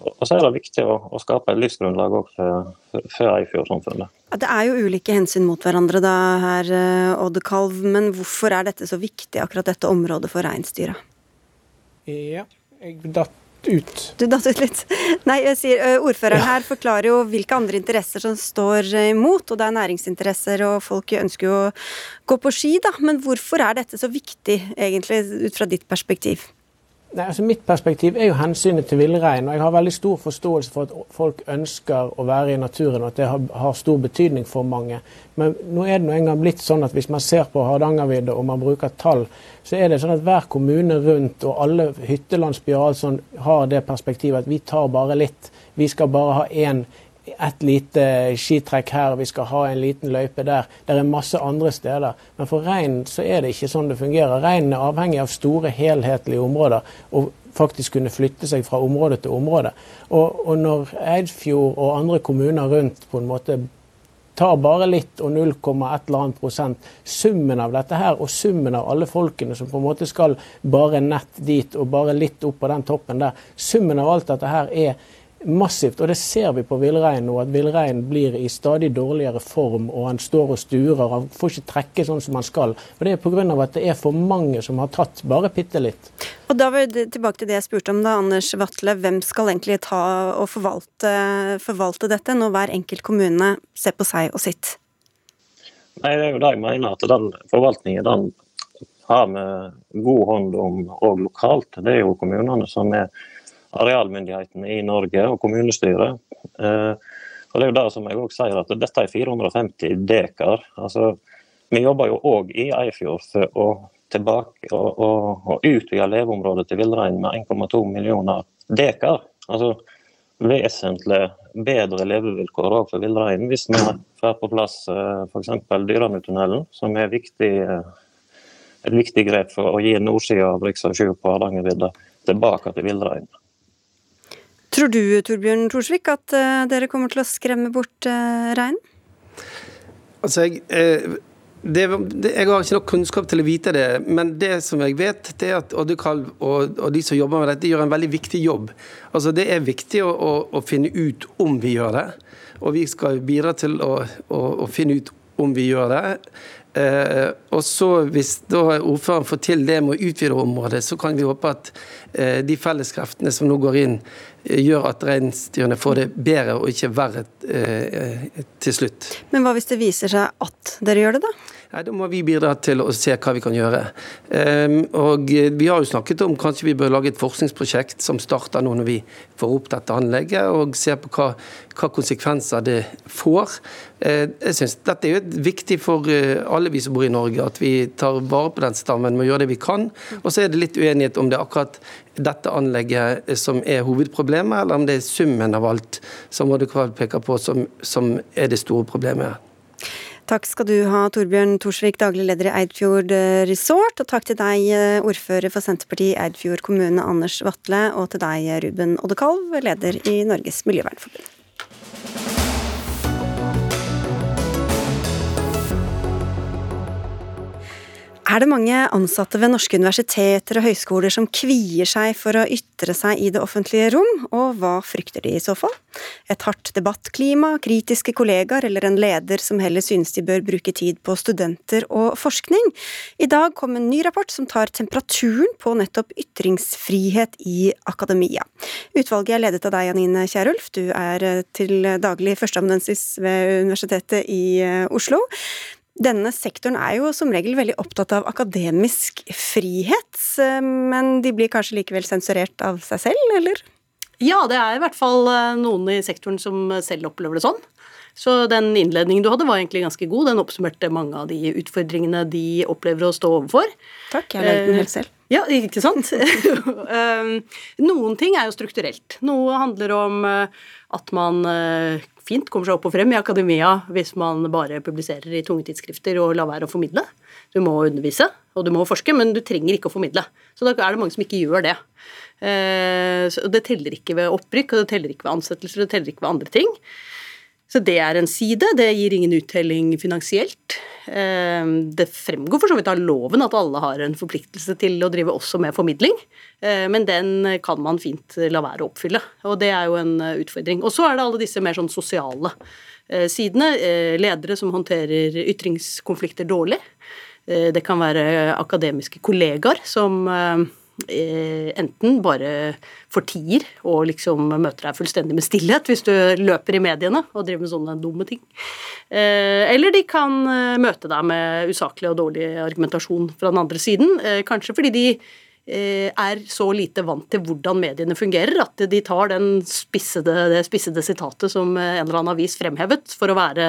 og så er det viktig å, å skape et livsgrunnlag for, for Eifjord-samfunnet. Det er jo ulike hensyn mot hverandre da her, eh, Oddekalv, men hvorfor er dette så viktig, akkurat dette området for reinsdyra? Ja, jeg datt ut. Du datt ut litt. Nei, jeg sier Ordføreren her forklarer jo hvilke andre interesser som står imot, og det er næringsinteresser, og folk ønsker jo å gå på ski, da. Men hvorfor er dette så viktig, egentlig, ut fra ditt perspektiv? Nei, altså Mitt perspektiv er jo hensynet til villrein. og Jeg har veldig stor forståelse for at folk ønsker å være i naturen, og at det har, har stor betydning for mange. Men nå er det nå engang blitt sånn at hvis man ser på Hardangervidda og man bruker tall, så er det sånn at hver kommune rundt og alle hyttelandsbyer sånn, har det perspektivet at vi tar bare litt. Vi skal bare ha én et lite skitrekk her, vi skal ha en liten løype der. Det er masse andre steder. Men for reinen så er det ikke sånn det fungerer. Reinen er avhengig av store, helhetlige områder. og faktisk kunne flytte seg fra område til område. Og, og når Eidfjord og andre kommuner rundt på en måte tar bare litt og 0,1 eller annet prosent. Summen av dette her, og summen av alle folkene som på en måte skal bare nett dit og bare litt opp på den toppen der, summen av alt dette her er massivt. Og det ser vi på villreinen nå, at villreinen blir i stadig dårligere form. Og han står og sturer. Han får ikke trekke sånn som han skal. Og det er pga. at det er for mange som har tatt bare bitte litt. Og da var det tilbake til det jeg spurte om da, Anders Vatle. Hvem skal egentlig ta og forvalte, forvalte dette, når hver enkelt kommune ser på seg og sitt? Nei, Det er jo det jeg mener, at den forvaltningen den har vi god hånd om òg lokalt. Det er jo kommunene som er arealmyndighetene i Norge og kommunestyret. Eh, og det er jo det som jeg også sier, at dette er 450 dekar. Altså, vi jobber jo òg i Eifjord for å tilbake og, og, og utvide leveområdet til villreinen med 1,2 millioner dekar. Altså vesentlig bedre levevilkår òg for villreinen hvis vi får på plass eh, f.eks. Dyranutunnelen, som er viktig, eh, et viktig grep for å gi nordsida av rv. 7 på Hardangervidda tilbake til villreinen. Tror du, Torbjørn Thorsvik, at uh, dere kommer til å skremme bort uh, reinen? Altså, jeg, eh, det, det, jeg har ikke nok kunnskap til å vite det, men det som jeg vet, det er at Oddekalv og, og, de som jobber med dette, gjør en veldig viktig jobb. Altså, Det er viktig å, å, å finne ut om vi gjør det, og vi skal bidra til å, å finne ut om vi gjør det. Eh, og så Hvis da ordføreren får til det med å utvide området, så kan vi håpe at eh, de felleskreftene som nå går inn, eh, gjør at reinsdyrene får det bedre og ikke verre eh, til slutt. Men hva hvis det viser seg at dere gjør det, da? Nei, Da må vi bidra til å se hva vi kan gjøre. Um, og Vi har jo snakket om kanskje vi bør lage et forskningsprosjekt som starter nå når vi får opp dette anlegget, og ser på hva, hva konsekvenser det får. Uh, jeg synes Dette er jo viktig for uh, alle vi som bor i Norge, at vi tar vare på den stammen med å gjøre det vi kan. Og så er det litt uenighet om det er akkurat dette anlegget som er hovedproblemet, eller om det er summen av alt som Oddekval peker på som, som er det store problemet. Takk skal du ha, Torbjørn Thorsvik, daglig leder i Eidfjord eh, Resort. Og takk til deg, eh, ordfører for Senterpartiet i Eidfjord kommune, Anders Vatle. Og til deg, Ruben Oddekalv, leder i Norges Miljøvernforbund. Er det mange ansatte ved norske universiteter og høyskoler som kvier seg for å ytre seg i det offentlige rom, og hva frykter de i så fall? Et hardt debattklima, kritiske kollegaer eller en leder som heller synes de bør bruke tid på studenter og forskning? I dag kom en ny rapport som tar temperaturen på nettopp ytringsfrihet i akademia. Utvalget er ledet av deg, Janine Kierulf, du er til daglig førsteamanuensis ved Universitetet i Oslo. Denne sektoren er jo som regel veldig opptatt av akademisk frihet, men de blir kanskje likevel sensurert av seg selv, eller? Ja, det er i hvert fall eh, noen i sektoren som selv opplever det sånn. Så den innledningen du hadde var egentlig ganske god. Den oppsummerte mange av de utfordringene de opplever å stå overfor. Takk, jeg lærte den helt selv. Eh, ja, ikke sant? Eh, noen ting er jo strukturelt. Noe handler om at man fint kommer seg opp og frem i akademia hvis man bare publiserer i tunge tidsskrifter og lar være å formidle. Du må undervise, og du må forske, men du trenger ikke å formidle. Så da er det mange som ikke gjør det. Eh, det teller ikke ved opprykk, og det teller ikke ved ansettelser, og det teller ikke ved andre ting. Så det er en side. Det gir ingen uttelling finansielt. Eh, det fremgår for så vidt av loven at alle har en forpliktelse til å drive også med formidling, eh, men den kan man fint la være å oppfylle. Og det er jo en eh, utfordring. Og så er det alle disse mer sånn sosiale sidene. Ledere som håndterer ytringskonflikter dårlig. Det kan være akademiske kollegaer som enten bare fortier og liksom møter deg fullstendig med stillhet hvis du løper i mediene og driver med sånne dumme ting. Eh, eller de kan eh, møte deg med usaklig og dårlig argumentasjon fra den andre siden. Kanskje fordi de Eh, er så lite vant til hvordan mediene fungerer, at de tar den spissede, det spissede sitatet som en eller annen avis fremhevet, for å være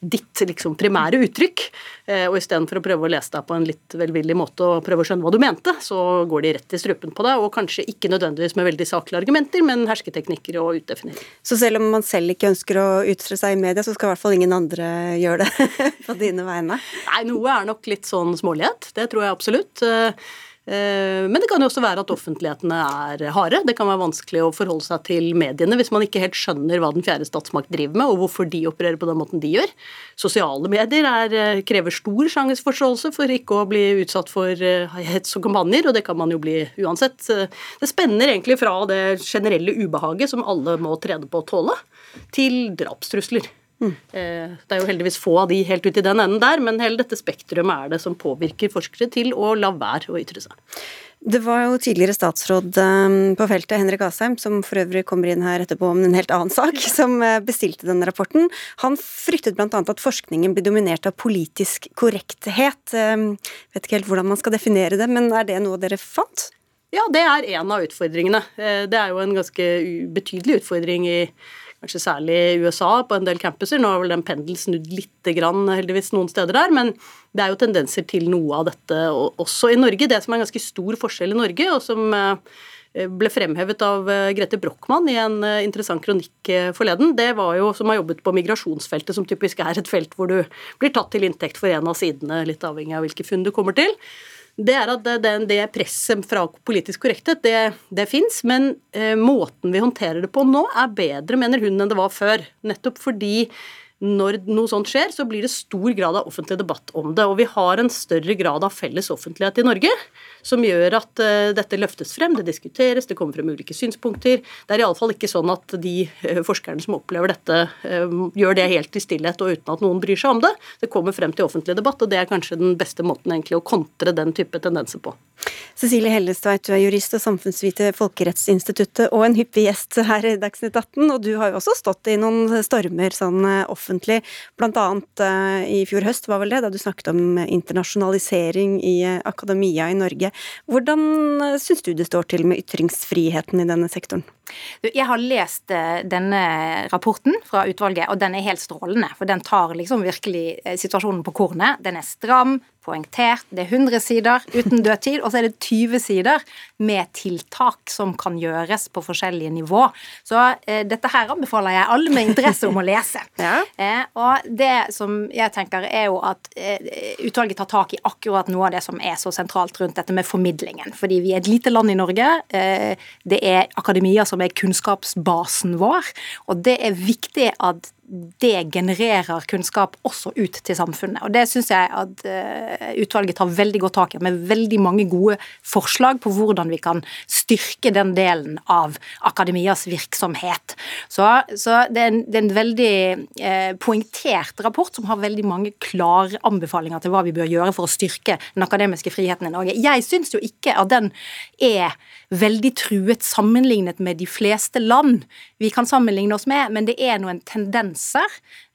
ditt liksom, primære uttrykk. Eh, og istedenfor å prøve å lese deg på en litt velvillig måte og prøve å skjønne hva du mente, så går de rett i strupen på deg, og kanskje ikke nødvendigvis med veldig saklige argumenter, men hersketeknikker og utdefinering. Så selv om man selv ikke ønsker å ytre seg i media, så skal i hvert fall ingen andre gjøre det på dine vegne? Nei, noe er nok litt sånn smålighet. Det tror jeg absolutt. Eh, men det kan jo også være at offentlighetene er harde. Det kan være vanskelig å forholde seg til mediene hvis man ikke helt skjønner hva den fjerde statsmakt driver med, og hvorfor de opererer på den måten de gjør. Sosiale medier er, eh, krever stor sjangerforståelse for ikke å bli utsatt for eh, hets og kampanjer, og det kan man jo bli uansett. Det spenner egentlig fra det generelle ubehaget som alle må trene på å tåle, til drapstrusler. Mm. Det er jo heldigvis få av de helt ut i den enden der, men hele dette spektrumet er det som påvirker forskere til å la være å ytre seg. Det var jo tidligere statsråd eh, på feltet, Henrik Asheim, som for øvrig kommer inn her etterpå om en helt annen sak, som eh, bestilte denne rapporten. Han fryktet bl.a. at forskningen blir dominert av politisk korrekthet. Vet ikke helt hvordan man skal definere det, men er det noe dere fant? Ja, det er en av utfordringene. Det er jo en ganske betydelig utfordring i kanskje særlig i USA på en del campuser. Nå har vel den pendelen snudd lite grann heldigvis noen steder der, men det er jo tendenser til noe av dette også i Norge. Det som er en ganske stor forskjell i Norge, og som eh, ble fremhevet av eh, Grete Brochmann i en eh, interessant kronikk forleden, det var jo som har jobbet på migrasjonsfeltet, som typisk er et felt hvor du blir tatt til inntekt for en av sidene, litt avhengig av hvilke funn du kommer til det er at det, det presset fra politisk korrekthet, det, det fins. Men eh, måten vi håndterer det på nå, er bedre, mener hun, enn det var før. Nettopp fordi når noe sånt skjer, så blir det stor grad av offentlig debatt om det. Og vi har en større grad av felles offentlighet i Norge, som gjør at uh, dette løftes frem, det diskuteres, det kommer frem ulike synspunkter. Det er iallfall ikke sånn at de uh, forskerne som opplever dette, uh, gjør det helt i stillhet og uten at noen bryr seg om det. Det kommer frem til offentlig debatt, og det er kanskje den beste måten egentlig å kontre den type tendenser på. Cecilie Hellestveit, du er jurist og samfunnsviter Folkerettsinstituttet og en hyppig gjest her i Dagsnytt 18. Og du har jo også stått i noen stormer sånn offentlig, blant annet uh, i fjor høst var vel det, da du snakket om internasjonalisering i akademia i Norge. Hvordan syns du det står til med ytringsfriheten i denne sektoren? Jeg har lest eh, denne rapporten fra utvalget, og den er helt strålende. For den tar liksom virkelig eh, situasjonen på kornet. Den er stram, poengtert. Det er 100 sider uten dødtid, og så er det 20 sider med tiltak som kan gjøres på forskjellige nivå. Så eh, dette her anbefaler jeg alle med interesse om å lese. ja. eh, og det som jeg tenker er jo at eh, utvalget tar tak i akkurat noe av det som er så sentralt rundt dette med formidlingen. Fordi vi er et lite land i Norge. Eh, det er akademia som er kunnskapsbasen vår, og det er viktig at det genererer kunnskap også ut til samfunnet. Og Det syns jeg at uh, utvalget tar veldig godt tak i, med veldig mange gode forslag på hvordan vi kan styrke den delen av akademias virksomhet. Så, så det, er en, det, er en, veldig eh, poengtert rapport som har veldig mange klare anbefalinger til hva vi bør gjøre for å styrke den akademiske friheten i Norge. Jeg syns jo ikke at den er veldig truet sammenlignet med de fleste land vi kan sammenligne oss med, men det er noen tendenser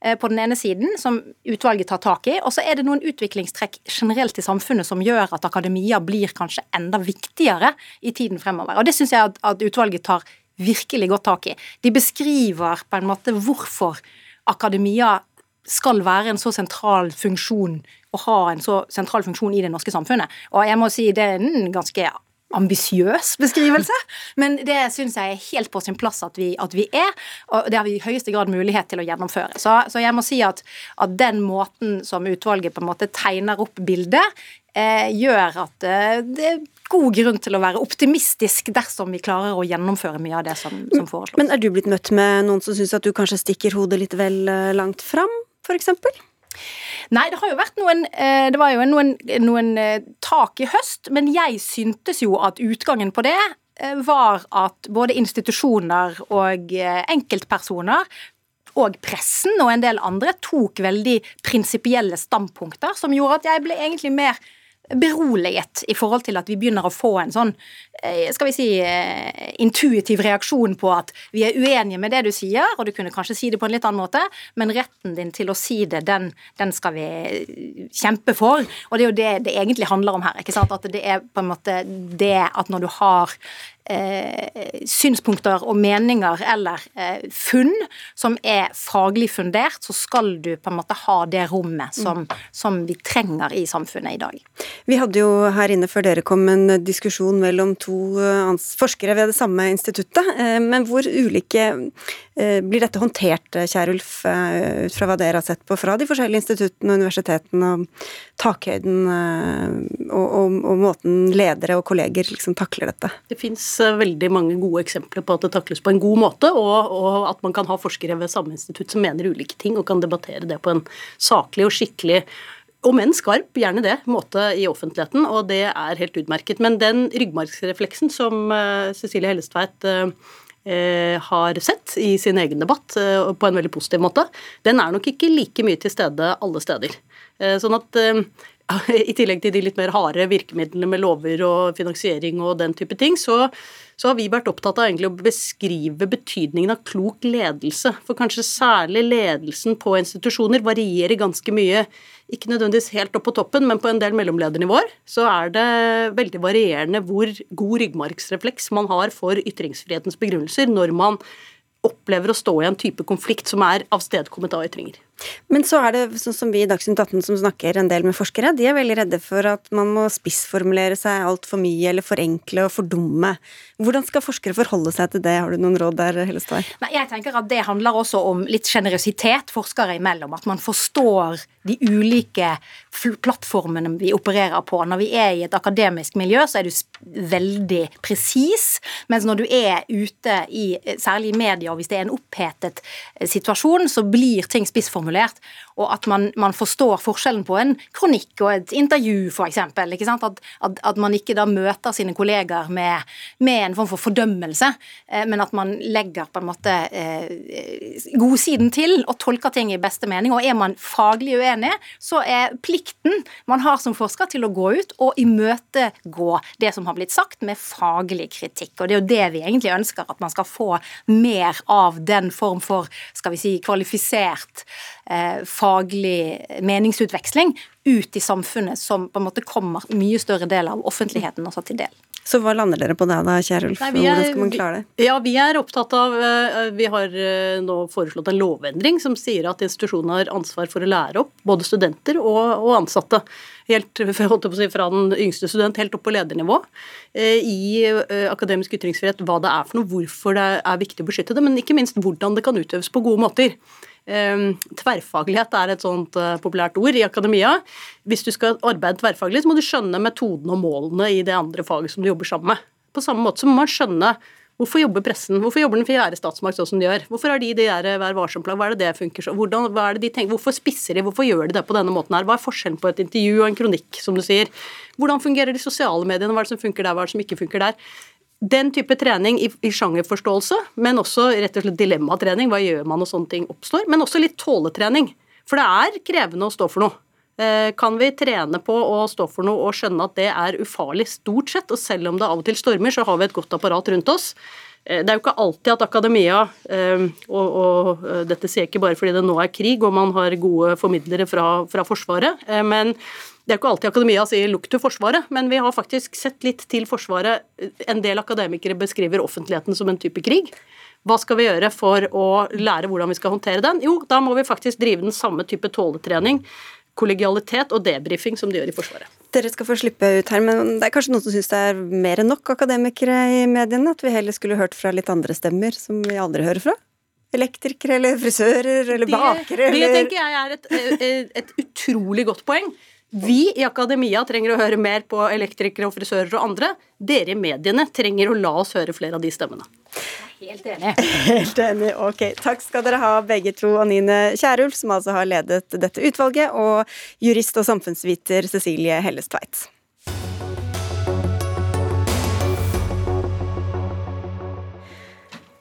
eh, på den ene siden som utvalget tar tak i, og så er det noen utviklingstrekk generelt i samfunnet som gjør at akademia blir kanskje enda viktigere i tiden fremover. Og det syns jeg at, utvalget tar virkelig godt tak i. De beskriver på en måte hvorfor akademia skal være en så sentral funksjon og ha en så sentral funksjon i det norske samfunnet. Og jeg må si det er en ganske ambisiøs beskrivelse, men det syns jeg er helt på sin plass at vi, at vi, er, og det har vi i høyeste grad mulighet til å gjennomføre. Så, så jeg må si at, at, den måten som utvalget på en måte tegner opp bildet, eh, gjør at eh, det er god grunn til å være optimistisk dersom vi klarer å gjennomføre mye av det som, som foreslås. Men er du blitt møtt med noen som syns at du kanskje stikker hodet litt vel eh, langt fram, f.eks.? Nei, det har jo vært noen eh, Det var jo noen, noen eh, tak i høst, men jeg syntes jo at utgangen på det eh, var at både institusjoner og enkeltpersoner og pressen og en del andre tok veldig prinsipielle standpunkter som gjorde at jeg ble egentlig mer beroliget i forhold til at vi begynner å få en sånn skal vi si, eh, intuitiv reaksjon på at vi er uenige med det du sier, og du kunne kanskje si det på en litt annen måte, men retten din til å si det, den, den skal vi kjempe for. Og det er jo det det egentlig handler om her. ikke sant? At det er på en måte det at når du har eh, synspunkter og meninger eller eh, funn som er faglig fundert, så skal du på en måte ha det rommet som, mm. som, vi trenger i samfunnet i dag. Vi hadde jo her inne før dere kom en diskusjon mellom to eh, forskere ved det samme instituttet, eh, men hvor ulike eh, blir dette håndtert, Kjærulf, ut fra hva dere har sett på fra de forskjellige instituttene og universitetene, og takhøyden og, og, og måten ledere og kolleger liksom takler dette? Det fins veldig mange gode eksempler på at det takles på en god måte, og, og, at man kan ha forskere ved samme institutt som mener ulike ting, og kan debattere det på en saklig og skikkelig om enn skarp, gjerne det, måte i offentligheten, og det er helt utmerket. Men den ryggmargsrefleksen som uh, Cecilie Hellestveit uh, har sett i sin egen debatt på en veldig positiv måte, den er nok ikke like mye til stede alle steder. Sånn at i tillegg til de litt mer harde virkemidlene med lover og finansiering og den type ting, så, så har vi vært opptatt av egentlig å beskrive betydningen av klok ledelse. For kanskje særlig ledelsen på institusjoner varierer ganske mye. Ikke nødvendigvis helt opp på toppen, men på en del mellomledernivåer så er det veldig varierende hvor god ryggmargsrefleks man har for ytringsfrihetens begrunnelser når man opplever å stå i en type konflikt som er avstedkommet av ytringer. Men så er det sånn som vi i Dagsnytt 18 som snakker en del med forskere, de er veldig redde for at man må spissformulere seg altfor mye eller forenkle og fordumme. Hvordan skal forskere forholde seg til det, har du noen råd der, Hellestvei? Nei, jeg tenker at det handler også om litt sjenerøsitet forskere imellom. At man forstår de ulike plattformene vi opererer på. Når vi er i et akademisk miljø, så er du veldig presis, mens når du er ute i, særlig i media, og hvis det er en opphetet eh, situasjon, så blir ting spissformulert og at man, man, forstår forskjellen på en kronikk og et intervju, f.eks. At, at, at man ikke da møter sine kolleger med, med en form for fordømmelse, eh, men at man legger på en måte eh, godsiden til og tolker ting i beste mening. Og er man faglig uenig, så er plikten man har som forsker til å gå ut og imøtegå det som har blitt sagt, med faglig kritikk. Og det er jo det vi egentlig ønsker, at man skal få mer av den form for skal vi si, kvalifisert faglig meningsutveksling ut i samfunnet som på en måte kommer mye større del av offentligheten også til del. Så hva lander dere på da, da Kjerulf? Hvordan skal man klare det? Ja, Vi er opptatt av eh, Vi har eh, nå foreslått en lovendring som sier at institusjonene har ansvar for å lære opp både studenter og, og ansatte. Helt si, Fra den yngste student helt opp på ledernivå. Eh, I akademisk ytringsfrihet hva det er for noe, hvorfor det er viktig å beskytte det, men ikke minst hvordan det kan utøves på gode måter. Um, tverrfaglighet er et sånt uh, populært ord i akademia. Hvis du skal arbeide tverrfaglig, så må du skjønne metodene og målene i det andre faget som du jobber sammen med. På samme måte så må man skjønne hvorfor jobber pressen, hvorfor jobber den fjerde statsmakt sånn som de gjør? Hvorfor har de det der Vær varsom-plagg, hva er det det funker sånn? De? Hvorfor spisser de, hvorfor gjør de det på denne måten her? Hva er forskjellen på et intervju og en kronikk, som du sier? Hvordan fungerer de sosiale mediene, hva er det som funker der, hva er det som ikke funker der? Den type trening i, i, sjangerforståelse, men også rett og slett dilemmatrening, hva gjør man når sånne ting oppstår, men også litt tåletrening. For det er krevende å stå for noe. Eh, kan vi trene på å stå for noe og skjønne at det er ufarlig stort sett, og selv om det av og til stormer, så har vi et godt apparat rundt oss. Eh, det er jo ikke alltid at akademia, eh, og, og dette sier jeg ikke bare fordi det nå er krig og man har gode formidlere fra, fra Forsvaret, men det er ikke alltid akademia sier 'lukk til Forsvaret', men vi har faktisk sett litt til Forsvaret. En del akademikere beskriver offentligheten som en type krig. Hva skal vi gjøre for å lære hvordan vi skal håndtere den? Jo, da må vi faktisk drive den samme type tåletrening, kollegialitet og debrifing som de gjør i Forsvaret. Dere skal få slippe ut her, men det er kanskje noen som syns det er mer enn nok akademikere i mediene? At vi heller skulle hørt fra litt andre stemmer som vi aldri hører fra? Elektrikere eller frisører eller bakere? Det, det tenker jeg er et, et, et utrolig godt poeng. Vi i akademia trenger å høre mer på elektrikere og frisører og andre. Dere i mediene trenger å la oss høre flere av de stemmene. Helt enig. Helt enig. Ok, takk skal dere ha begge to. Anine Kierulf, som altså har ledet dette utvalget, og jurist og samfunnsviter Cecilie Hellestveit.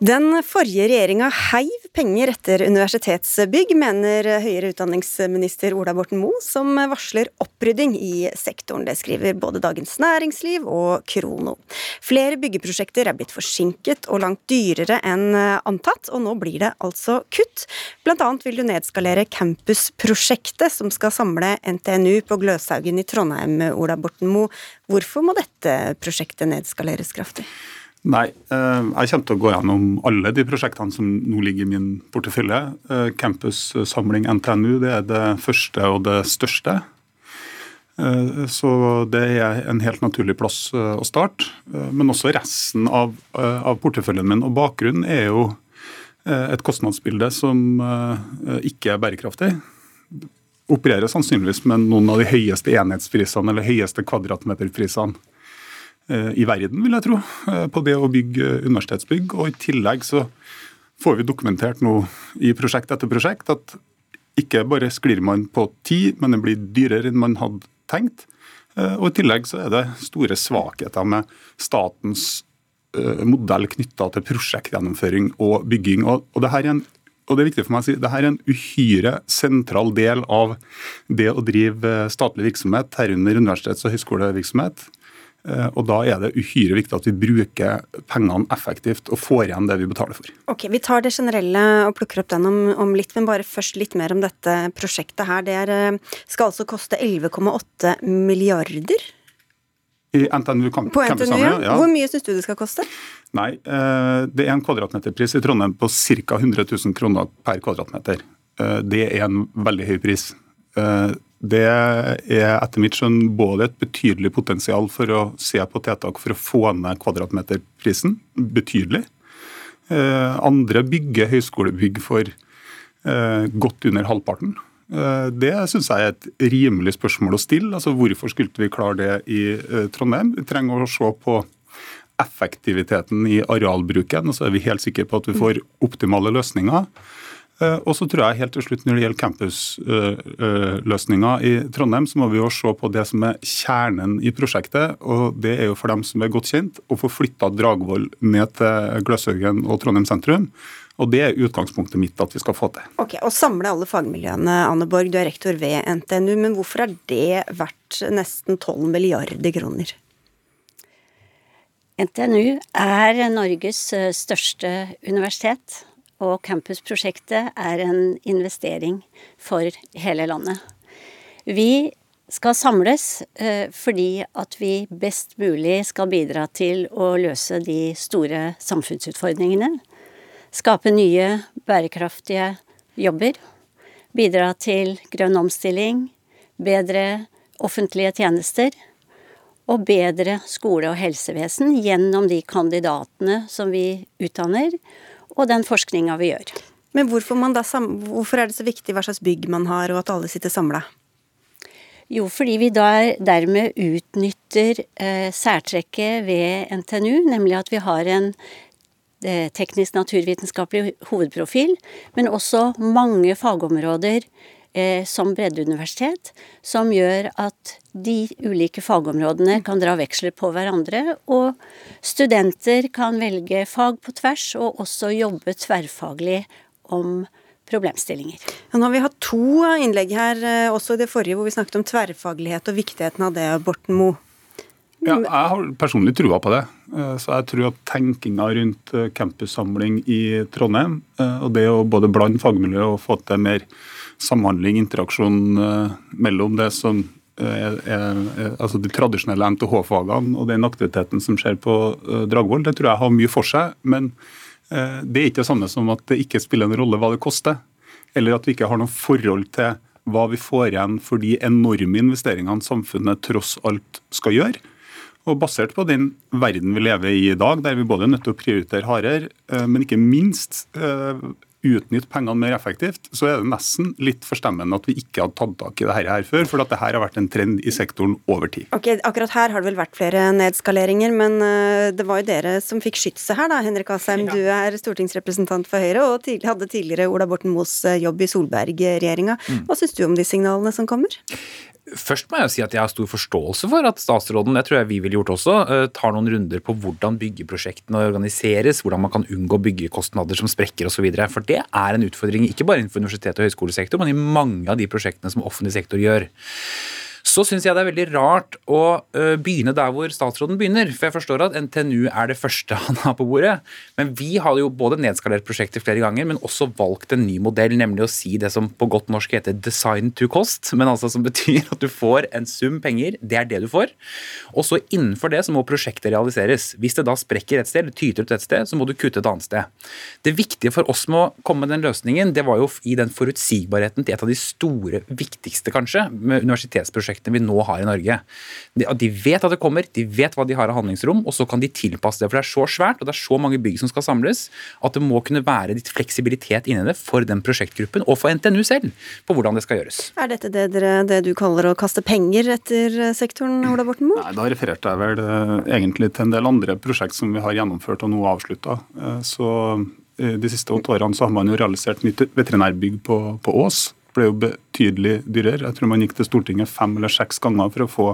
Den forrige regjeringa heiv penger etter universitetsbygg, mener høyere utdanningsminister Ola Borten Moe, som varsler opprydding i sektoren. Det skriver både Dagens Næringsliv og Krono. Flere byggeprosjekter er blitt forsinket og langt dyrere enn antatt, og nå blir det altså kutt. Blant annet vil du nedskalere campusprosjektet, som skal samle NTNU på Gløshaugen i Trondheim, Ola Borten Moe. Hvorfor må dette prosjektet nedskaleres kraftig? Nei, eh, jeg kommer til å gå gjennom alle de prosjektene som nå ligger i min portefølje. Eh, campussamling NTNU det er det første og det største. Eh, så det er en helt naturlig plass å starte. Men også resten av, av porteføljen min og bakgrunnen er jo et kostnadsbilde som ikke er bærekraftig. Opererer sannsynligvis med noen av de høyeste enhetsprisene eller høyeste kvadratmeterprisene i verden, vil jeg tro, eh, på det å bygge universitetsbygg. Og i tillegg så får vi dokumentert nå i prosjekt etter prosjekt at ikke bare sklir man på tid, men det blir dyrere enn man hadde tenkt. Eh, og i tillegg så er det store svakheter med statens modell knytta til prosjektgjennomføring og bygging. Og, og det en og det er viktig for meg å si, det her er en uhyre sentral del av det å drive statlig virksomhet, herunder universitets- og høyskolevirksomhet. Eh, og Da er det uhyre viktig at vi bruker pengene effektivt og får igjen det vi betaler for. Ok, Vi tar det generelle og plukker opp den om, om litt, men bare først litt mer om dette prosjektet her. Det er, eh, skal altså koste 11,8 milliarder? I NTNU Camp På NTNU, ja. ja. Hvor mye syns du det skal koste? Nei, eh, Det er en kvadratmeterpris i Trondheim på ca. 100 000 kroner per kvadratmeter. Det er en veldig høy pris. Det er etter mitt skjønn både et betydelig potensial for å se på tiltak for å få ned kvadratmeterprisen, betydelig. Eh, andre bygger høyskolebygg for eh, godt under halvparten. Eh, det syns jeg er et rimelig spørsmål å stille. Altså, hvorfor skulle vi klare det i Trondheim? Vi trenger å se på effektiviteten i arealbruken, og så er vi helt sikre på at vi får optimale løsninger. Eh, og så tror jeg helt til slutt Når det gjelder campusløsninger i Trondheim, så må vi jo se på det som er kjernen i prosjektet. og Det er jo for dem som er godt kjent, å få flytta Dragvoll ned til Gløshaugen og Trondheim sentrum. Og Det er utgangspunktet mitt at vi skal få til. Ok, Å samle alle fagmiljøene, Anne Borg, du er rektor ved NTNU. Men hvorfor er det verdt nesten 12 milliarder kroner? NTNU er Norges største universitet og campusprosjektet er en investering for hele landet. Vi skal samles eh, fordi at vi best mulig skal bidra til å løse de store samfunnsutfordringene. Skape nye, bærekraftige jobber. Bidra til grønn omstilling, bedre offentlige tjenester og bedre skole og helsevesen gjennom de kandidatene som vi utdanner, og den forskninga vi gjør. Men hvorfor, hvorfor, er det så viktig hva slags bygg man har, og at alle sitter samla? Jo, fordi vi da dermed utnytter eh, særtrekket ved NTNU, nemlig at vi har en eh, teknisk-naturvitenskapelig hovedprofil, men også mange fagområder eh, som breddeuniversitet, som gjør at de ulike fagområdene kan dra veksler på hverandre, og studenter kan velge fag på tvers, og også jobbe tverrfaglig om problemstillinger. Ja, nå har vi hatt to innlegg her, eh, også i det forrige hvor vi snakket om tverrfaglighet og viktigheten av det, Borten Moe. Ja, jeg har personlig trua på det. Eh, så jeg tror at tenkinga rundt eh, campussamling i Trondheim, og det å både blande fagmiljø og få til mer samhandling, interaksjon mellom det som er, er, er, altså de tradisjonelle NTH-fagene og den aktiviteten som skjer på Dragvoll, det tror jeg har mye for seg. Men det er ikke det samme som at det ikke spiller en rolle hva det koster. Eller at vi ikke har noe forhold til hva vi får igjen for de enorme investeringene samfunnet tross alt skal gjøre. Og Basert på den verden vi lever i i dag, der vi både er nødt til å prioritere hardere, eh, men ikke minst eh, utnytte pengene mer effektivt, så er det nesten litt forstemmende at vi ikke hadde tatt tak i det her før. For at det her har vært en trend i sektoren over tid. Ok, Akkurat her har det vel vært flere nedskaleringer, men eh, det var jo dere som fikk skytset her, da. Henrik Asheim, ja. du er stortingsrepresentant for Høyre og hadde tidligere Ola Borten Moes jobb i Solberg-regjeringa. Mm. Hva syns du om de signalene som kommer? Først må jeg si at jeg har stor forståelse for at statsråden det tror jeg vi ville gjort også, eh, tar noen runder på hvordan byggeprosjektene organiseres, hvordan man kan unngå byggekostnader som sprekker osv. For det er en utfordring ikke bare innenfor universitet- og høyskolesektor, men i mange av de prosjektene som offentlig sektor gjør. Så syns jeg det er veldig rart å uh, begynne der hvor statsråden begynner. For jeg forstår at NTNU er det første han har på bordet. Men vi har jo både nedskalert prosjektet flere ganger, men også valgt en ny modell, nemlig å si det som på godt norsk heter design to cost, men altså som betyr at du får en sum penger, det er det du får. Og så innenfor det så må prosjektet realiseres. Hvis det da sprekker et sted, eller tyter ut et sted, så må du kutte et annet sted. Det viktige for oss med å komme med den løsningen, det var jo i den forutsigbarheten til et av de store, viktigste kanskje, med universitetsprosjektet prosjektene vi nå har i Norge. De, de, vet at det kommer, de vet hva de har av handlingsrom, og så kan de tilpasse det. For det er så svært, og det er så mange bygg som skal samles, at det må kunne være litt fleksibilitet inni det for den prosjektgruppen, og for NTNU selv, på hvordan det skal gjøres. Er dette det, dere, det du kaller å kaste penger etter sektoren, Ola Borten Moe? Nei, da refererte jeg vel uh, egentlig til en del andre prosjekt som vi har gjennomført og nå avslutta. Uh, så eh, de siste åtte årene så har man jo realisert nytt veterinærbygg på, på Ås ble jo betydelig dyrere. Jeg tror man gikk til Stortinget fem eller seks ganger for å få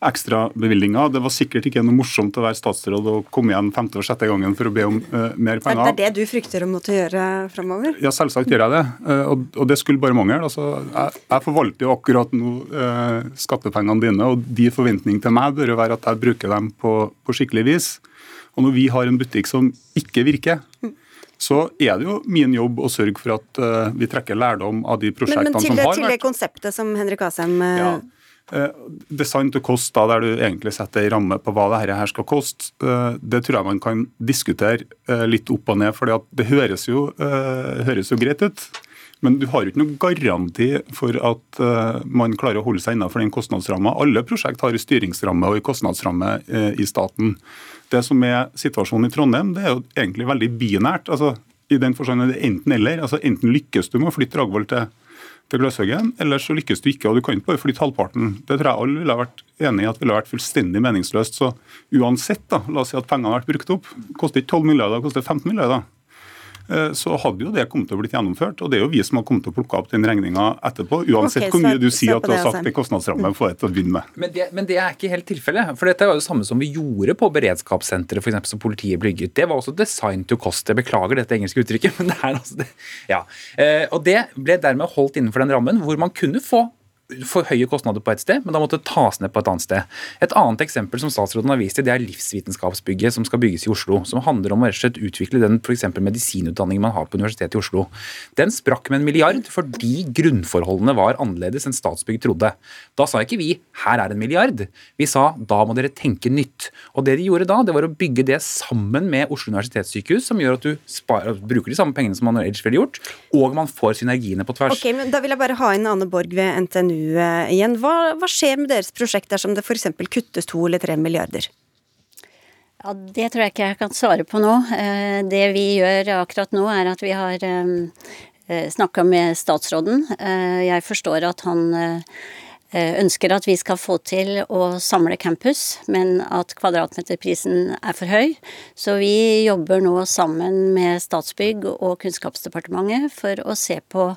ekstra bevilgninger. Det var sikkert ikke noe morsomt å være statsråd og komme igjen femte og sjette gangen for å be om uh, mer penger. Er det det du frykter å måtte gjøre framover? Ja, selvsagt gjør jeg det. Uh, og, og, det skulle bare mangle. Altså, jeg, jeg, forvalter jo akkurat nå uh, skattepengene dine, og de forventningene til meg bør jo være at jeg bruker dem på, på skikkelig vis. Og når vi har en butikk som ikke virker, mm så er det jo min jobb å sørge for at uh, vi trekker lærdom av de prosjektene men, men til, som har vært. Men til det konseptet som Henrik Asheim uh... ja. Uh, design to cost, da, der du egentlig setter en ramme på hva dette her skal koste, det tror jeg man kan diskutere litt opp og ned. For det høres jo, høres jo greit ut. Men du har jo ikke noen garanti for at uh, man klarer å holde seg innenfor den kostnadsramma. Alle prosjekt har en styringsramme og en kostnadsramme uh, i staten. Det som er situasjonen i Trondheim, det er jo egentlig veldig binært. altså i den forstand er det enten eller. altså Enten lykkes du med å flytte Dragvoll til, til Gløshaugen, eller så lykkes du ikke, og du kan ikke bare flytte halvparten. Det tror jeg alle ville vært enig i at ville vært fullstendig meningsløst. Så uansett, da, la oss si at pengene har vært brukt opp, koster ikke 12 milliarder, koster 15 milliarder. Eh, så hadde jo det kommet til å blitt gjennomført. Og det er jo vi som har kommet til å plukke opp den regninga etterpå, uansett okay, hvor mye du sier at du har sagt i kostnadsrammen for et å begynne med. Men det, men det, er ikke helt tilfellet. For dette var jo det samme som vi gjorde på beredskapssenteret, f.eks. som politiet bygget. Det var også design to cost. Jeg beklager dette engelske uttrykket, men det er altså det. Ja. Eh, og det ble dermed holdt innenfor den rammen hvor man kunne få for høye kostnader på et sted, men da måtte det tas ned på et annet sted. Et annet eksempel som statsråden har vist til, det er livsvitenskapsbygget som skal bygges i Oslo. Som handler om å rett og slett utvikle den eksempel medisinutdanningen man har på Universitetet i Oslo. Den sprakk med en milliard fordi grunnforholdene var annerledes enn Statsbygg trodde. Da sa ikke vi 'her er en milliard'. Vi sa 'da må dere tenke nytt'. Og det de gjorde da, det var å bygge det sammen med Oslo universitetssykehus, som gjør at du sparer, bruker de samme pengene som man ellers ville gjort, og man får synergiene på tvers. Ok, men Da vil jeg bare ha inn Anne Borg ved NTNU eh, igjen. Hva, hva skjer med deres prosjekt dersom det f.eks. kuttes to eller tre milliarder? Ja, Det tror jeg ikke jeg kan svare på nå. Eh, Det vi gjør akkurat nå, er at vi har snakka med statsråden. Eh, Jeg forstår at han eh, ønsker at vi skal få til å samle campus, men at kvadratmeterprisen er for høy. Så vi jobber nå sammen med Statsbygg og Kunnskapsdepartementet for å se på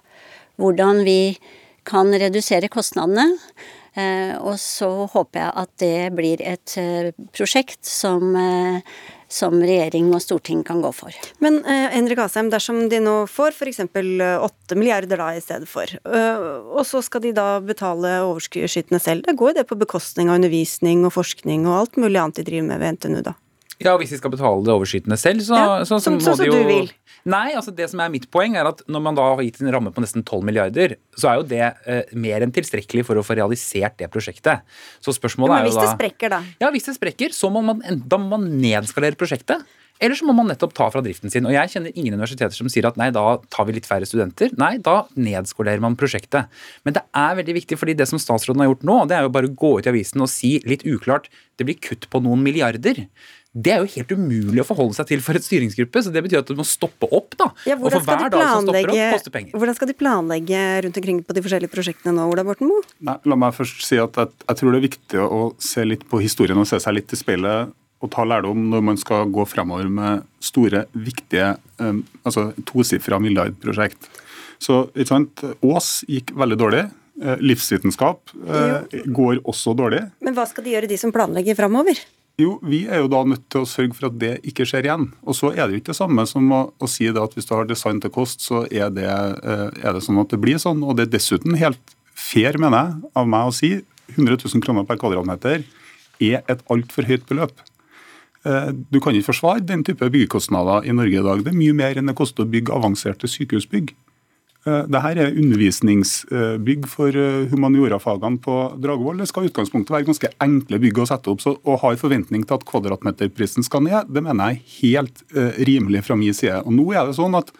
hvordan vi kan redusere kostnadene. Eh, Og så håper jeg at det blir et eh, prosjekt som, eh, som regjering og storting kan gå for. Men eh, Henrik Asheim, dersom de nå får f.eks. åtte milliarder da i stedet for, og så skal de da betale overskytene selv, da går jo det på bekostning av undervisning og forskning og alt mulig annet de driver med ved NTNU, da. Ja, hvis de skal betale det overskytende selv, så, Ja, så, så så, må sånn som de jo du vil. Nei, altså det som er mitt poeng er at når man da har gitt en ramme på nesten 12 milliarder, så er jo det eh, mer enn tilstrekkelig for å få realisert det prosjektet. Så spørsmålet Jo, da... men er hvis det sprekker, da. Ja, hvis det sprekker, så må man, da må man nedskalere prosjektet. Eller så må man nettopp ta fra driften sin. Og jeg kjenner ingen universiteter som sier at nei, da tar vi litt færre studenter. Nei, da nedskolerer man prosjektet. Men det er veldig viktig, fordi det som statsråden har gjort nå, det er jo bare å gå ut i avisen og si litt uklart det blir kutt på noen milliarder. Det er jo helt umulig å forholde seg til for et styringsgruppe, så det betyr at du må stoppe opp, da. Ja, og for hver dag som stopper opp, koster penger. hvordan skal de planlegge rundt omkring på de forskjellige prosjektene nå, Ola Borten Moe? Nei, la meg først si at jeg, jeg tror det er viktig å se litt på historien og se seg litt i speilet og ta lærdom når man skal gå fremover med store, viktige, um, altså tosifra milliardprosjekt. Så ikke sant, Ås gikk veldig dårlig. Eh, Livsvitenskap eh, går også dårlig. Men hva skal de gjøre, de som planlegger framover? Jo, Vi er jo da nødt til å sørge for at det ikke skjer igjen. Og så er det jo ikke det samme som å, å si at hvis du har design til kost, så er det, eh, er det sånn at det blir sånn. Og det er dessuten helt fair, mener jeg, av meg å si 100 000 kroner per kvadratmeter er et altfor høyt beløp. Eh, Du kan ikke forsvare den type byggekostnader i Norge i dag. Det er mye mer enn det koster å bygge avanserte sykehusbygg. Eh, Dette er undervisningsbygg for eh, humaniorafagene på Dragvoll. Det skal i utgangspunktet være ganske enkle bygg å sette opp. så Å ha en forventning til at kvadratmeterprisen skal ned, det mener jeg er helt eh, rimelig fra min side. Og nå er det sånn at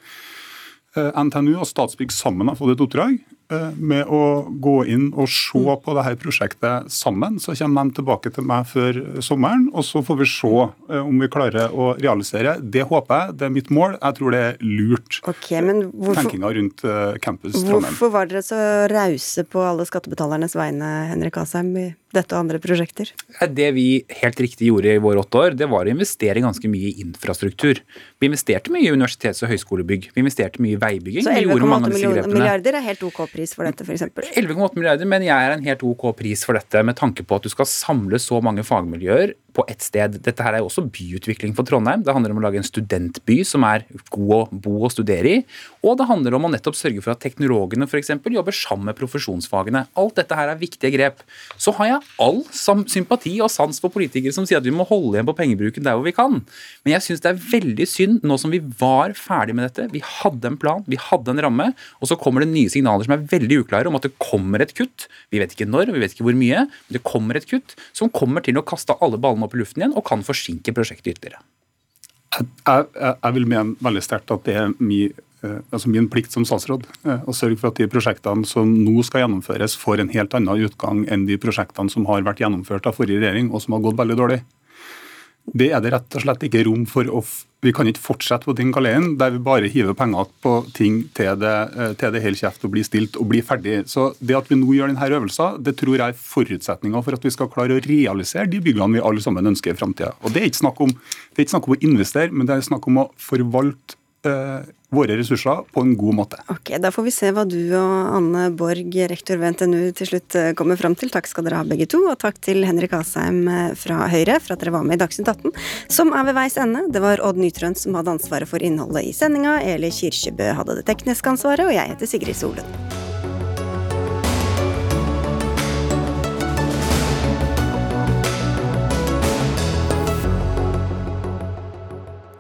NTNU og Statsbygg sammen har fått et oppdrag med å gå inn og se på dette prosjektet sammen. Så kommer de tilbake til meg før sommeren, og så får vi se eh, om vi klarer å realisere. Det håper jeg, det er mitt mål. Jeg tror det er lurt. Okay, men hvorfor, Tenkinga rundt eh, campus Trondheim. hvorfor var dere så rause på alle skattebetalernes vegne, Henrik Asheim, i dette og andre prosjekter? Det vi helt riktig gjorde i våre åtte år, det var å investere ganske mye i infrastruktur. Vi investerte mye i universitets- og høyskolebygg. Vi investerte mye i veibygging. Så 11,8 mange av disse millioner- grepene. milliarder er helt ok pris for dette, f.eks.? 11,8 milliarder, men jeg er en helt ok pris for dette, med tanke på at du skal samle så mange fagmiljøer på ett sted. Dette her er jo også byutvikling for Trondheim. Det handler om å lage en studentby som er god å bo og studere i. Og det handler om å nettopp sørge for at teknologene f.eks. jobber sammen med profesjonsfagene. Alt dette her er viktige grep. Så har jeg all sympati og sans for politikere som sier at vi må holde igjen på pengebruken der hvor vi kan. Men jeg syns det er veldig synd, nå som vi var ferdig med dette, vi hadde en plan, vi hadde en ramme, og så kommer det nye signaler som er veldig uklare om at det kommer et kutt. Vi vet ikke når, vi vet ikke hvor mye, men det kommer et kutt som kommer til å kaste alle ballene opp i luften igjen og kan forsinke prosjektet ytterligere. Jeg, jeg, jeg vil mene veldig sterkt at det er min, eh, altså min plikt som statsråd eh, å sørge for at de prosjektene som nå skal gjennomføres, får en helt annen utgang enn de prosjektene som har vært gjennomført av forrige regjering, og som har gått veldig dårlig. Det er det rett og slett ikke rom for å Vi kan ikke fortsette på den galeien der vi bare hiver penger på ting til det, eh, til det hele kjeft og blir stilt og blir ferdig. Så det at vi nå gjør denne øvelsen, det tror jeg er forutsetninga for at vi skal klare å realisere de byggene vi alle sammen ønsker i framtida. Det det er ikke snakk om å investere, men det er snakk om å forvalte våre ressurser på en god måte. Ok, Da får vi se hva du og Anne Borg, rektor ved NTNU, til slutt eh, kommer fram til. Takk skal dere ha begge to, og takk til Henrik Asheim eh, fra Høyre for at dere var med i Dagsnytt 18, som er ved veis ende. Det var Odd Nytrøen som hadde ansvaret for innholdet i sendinga, Eli Kirkjebø hadde det tekniske ansvaret, og jeg heter Sigrid Solund.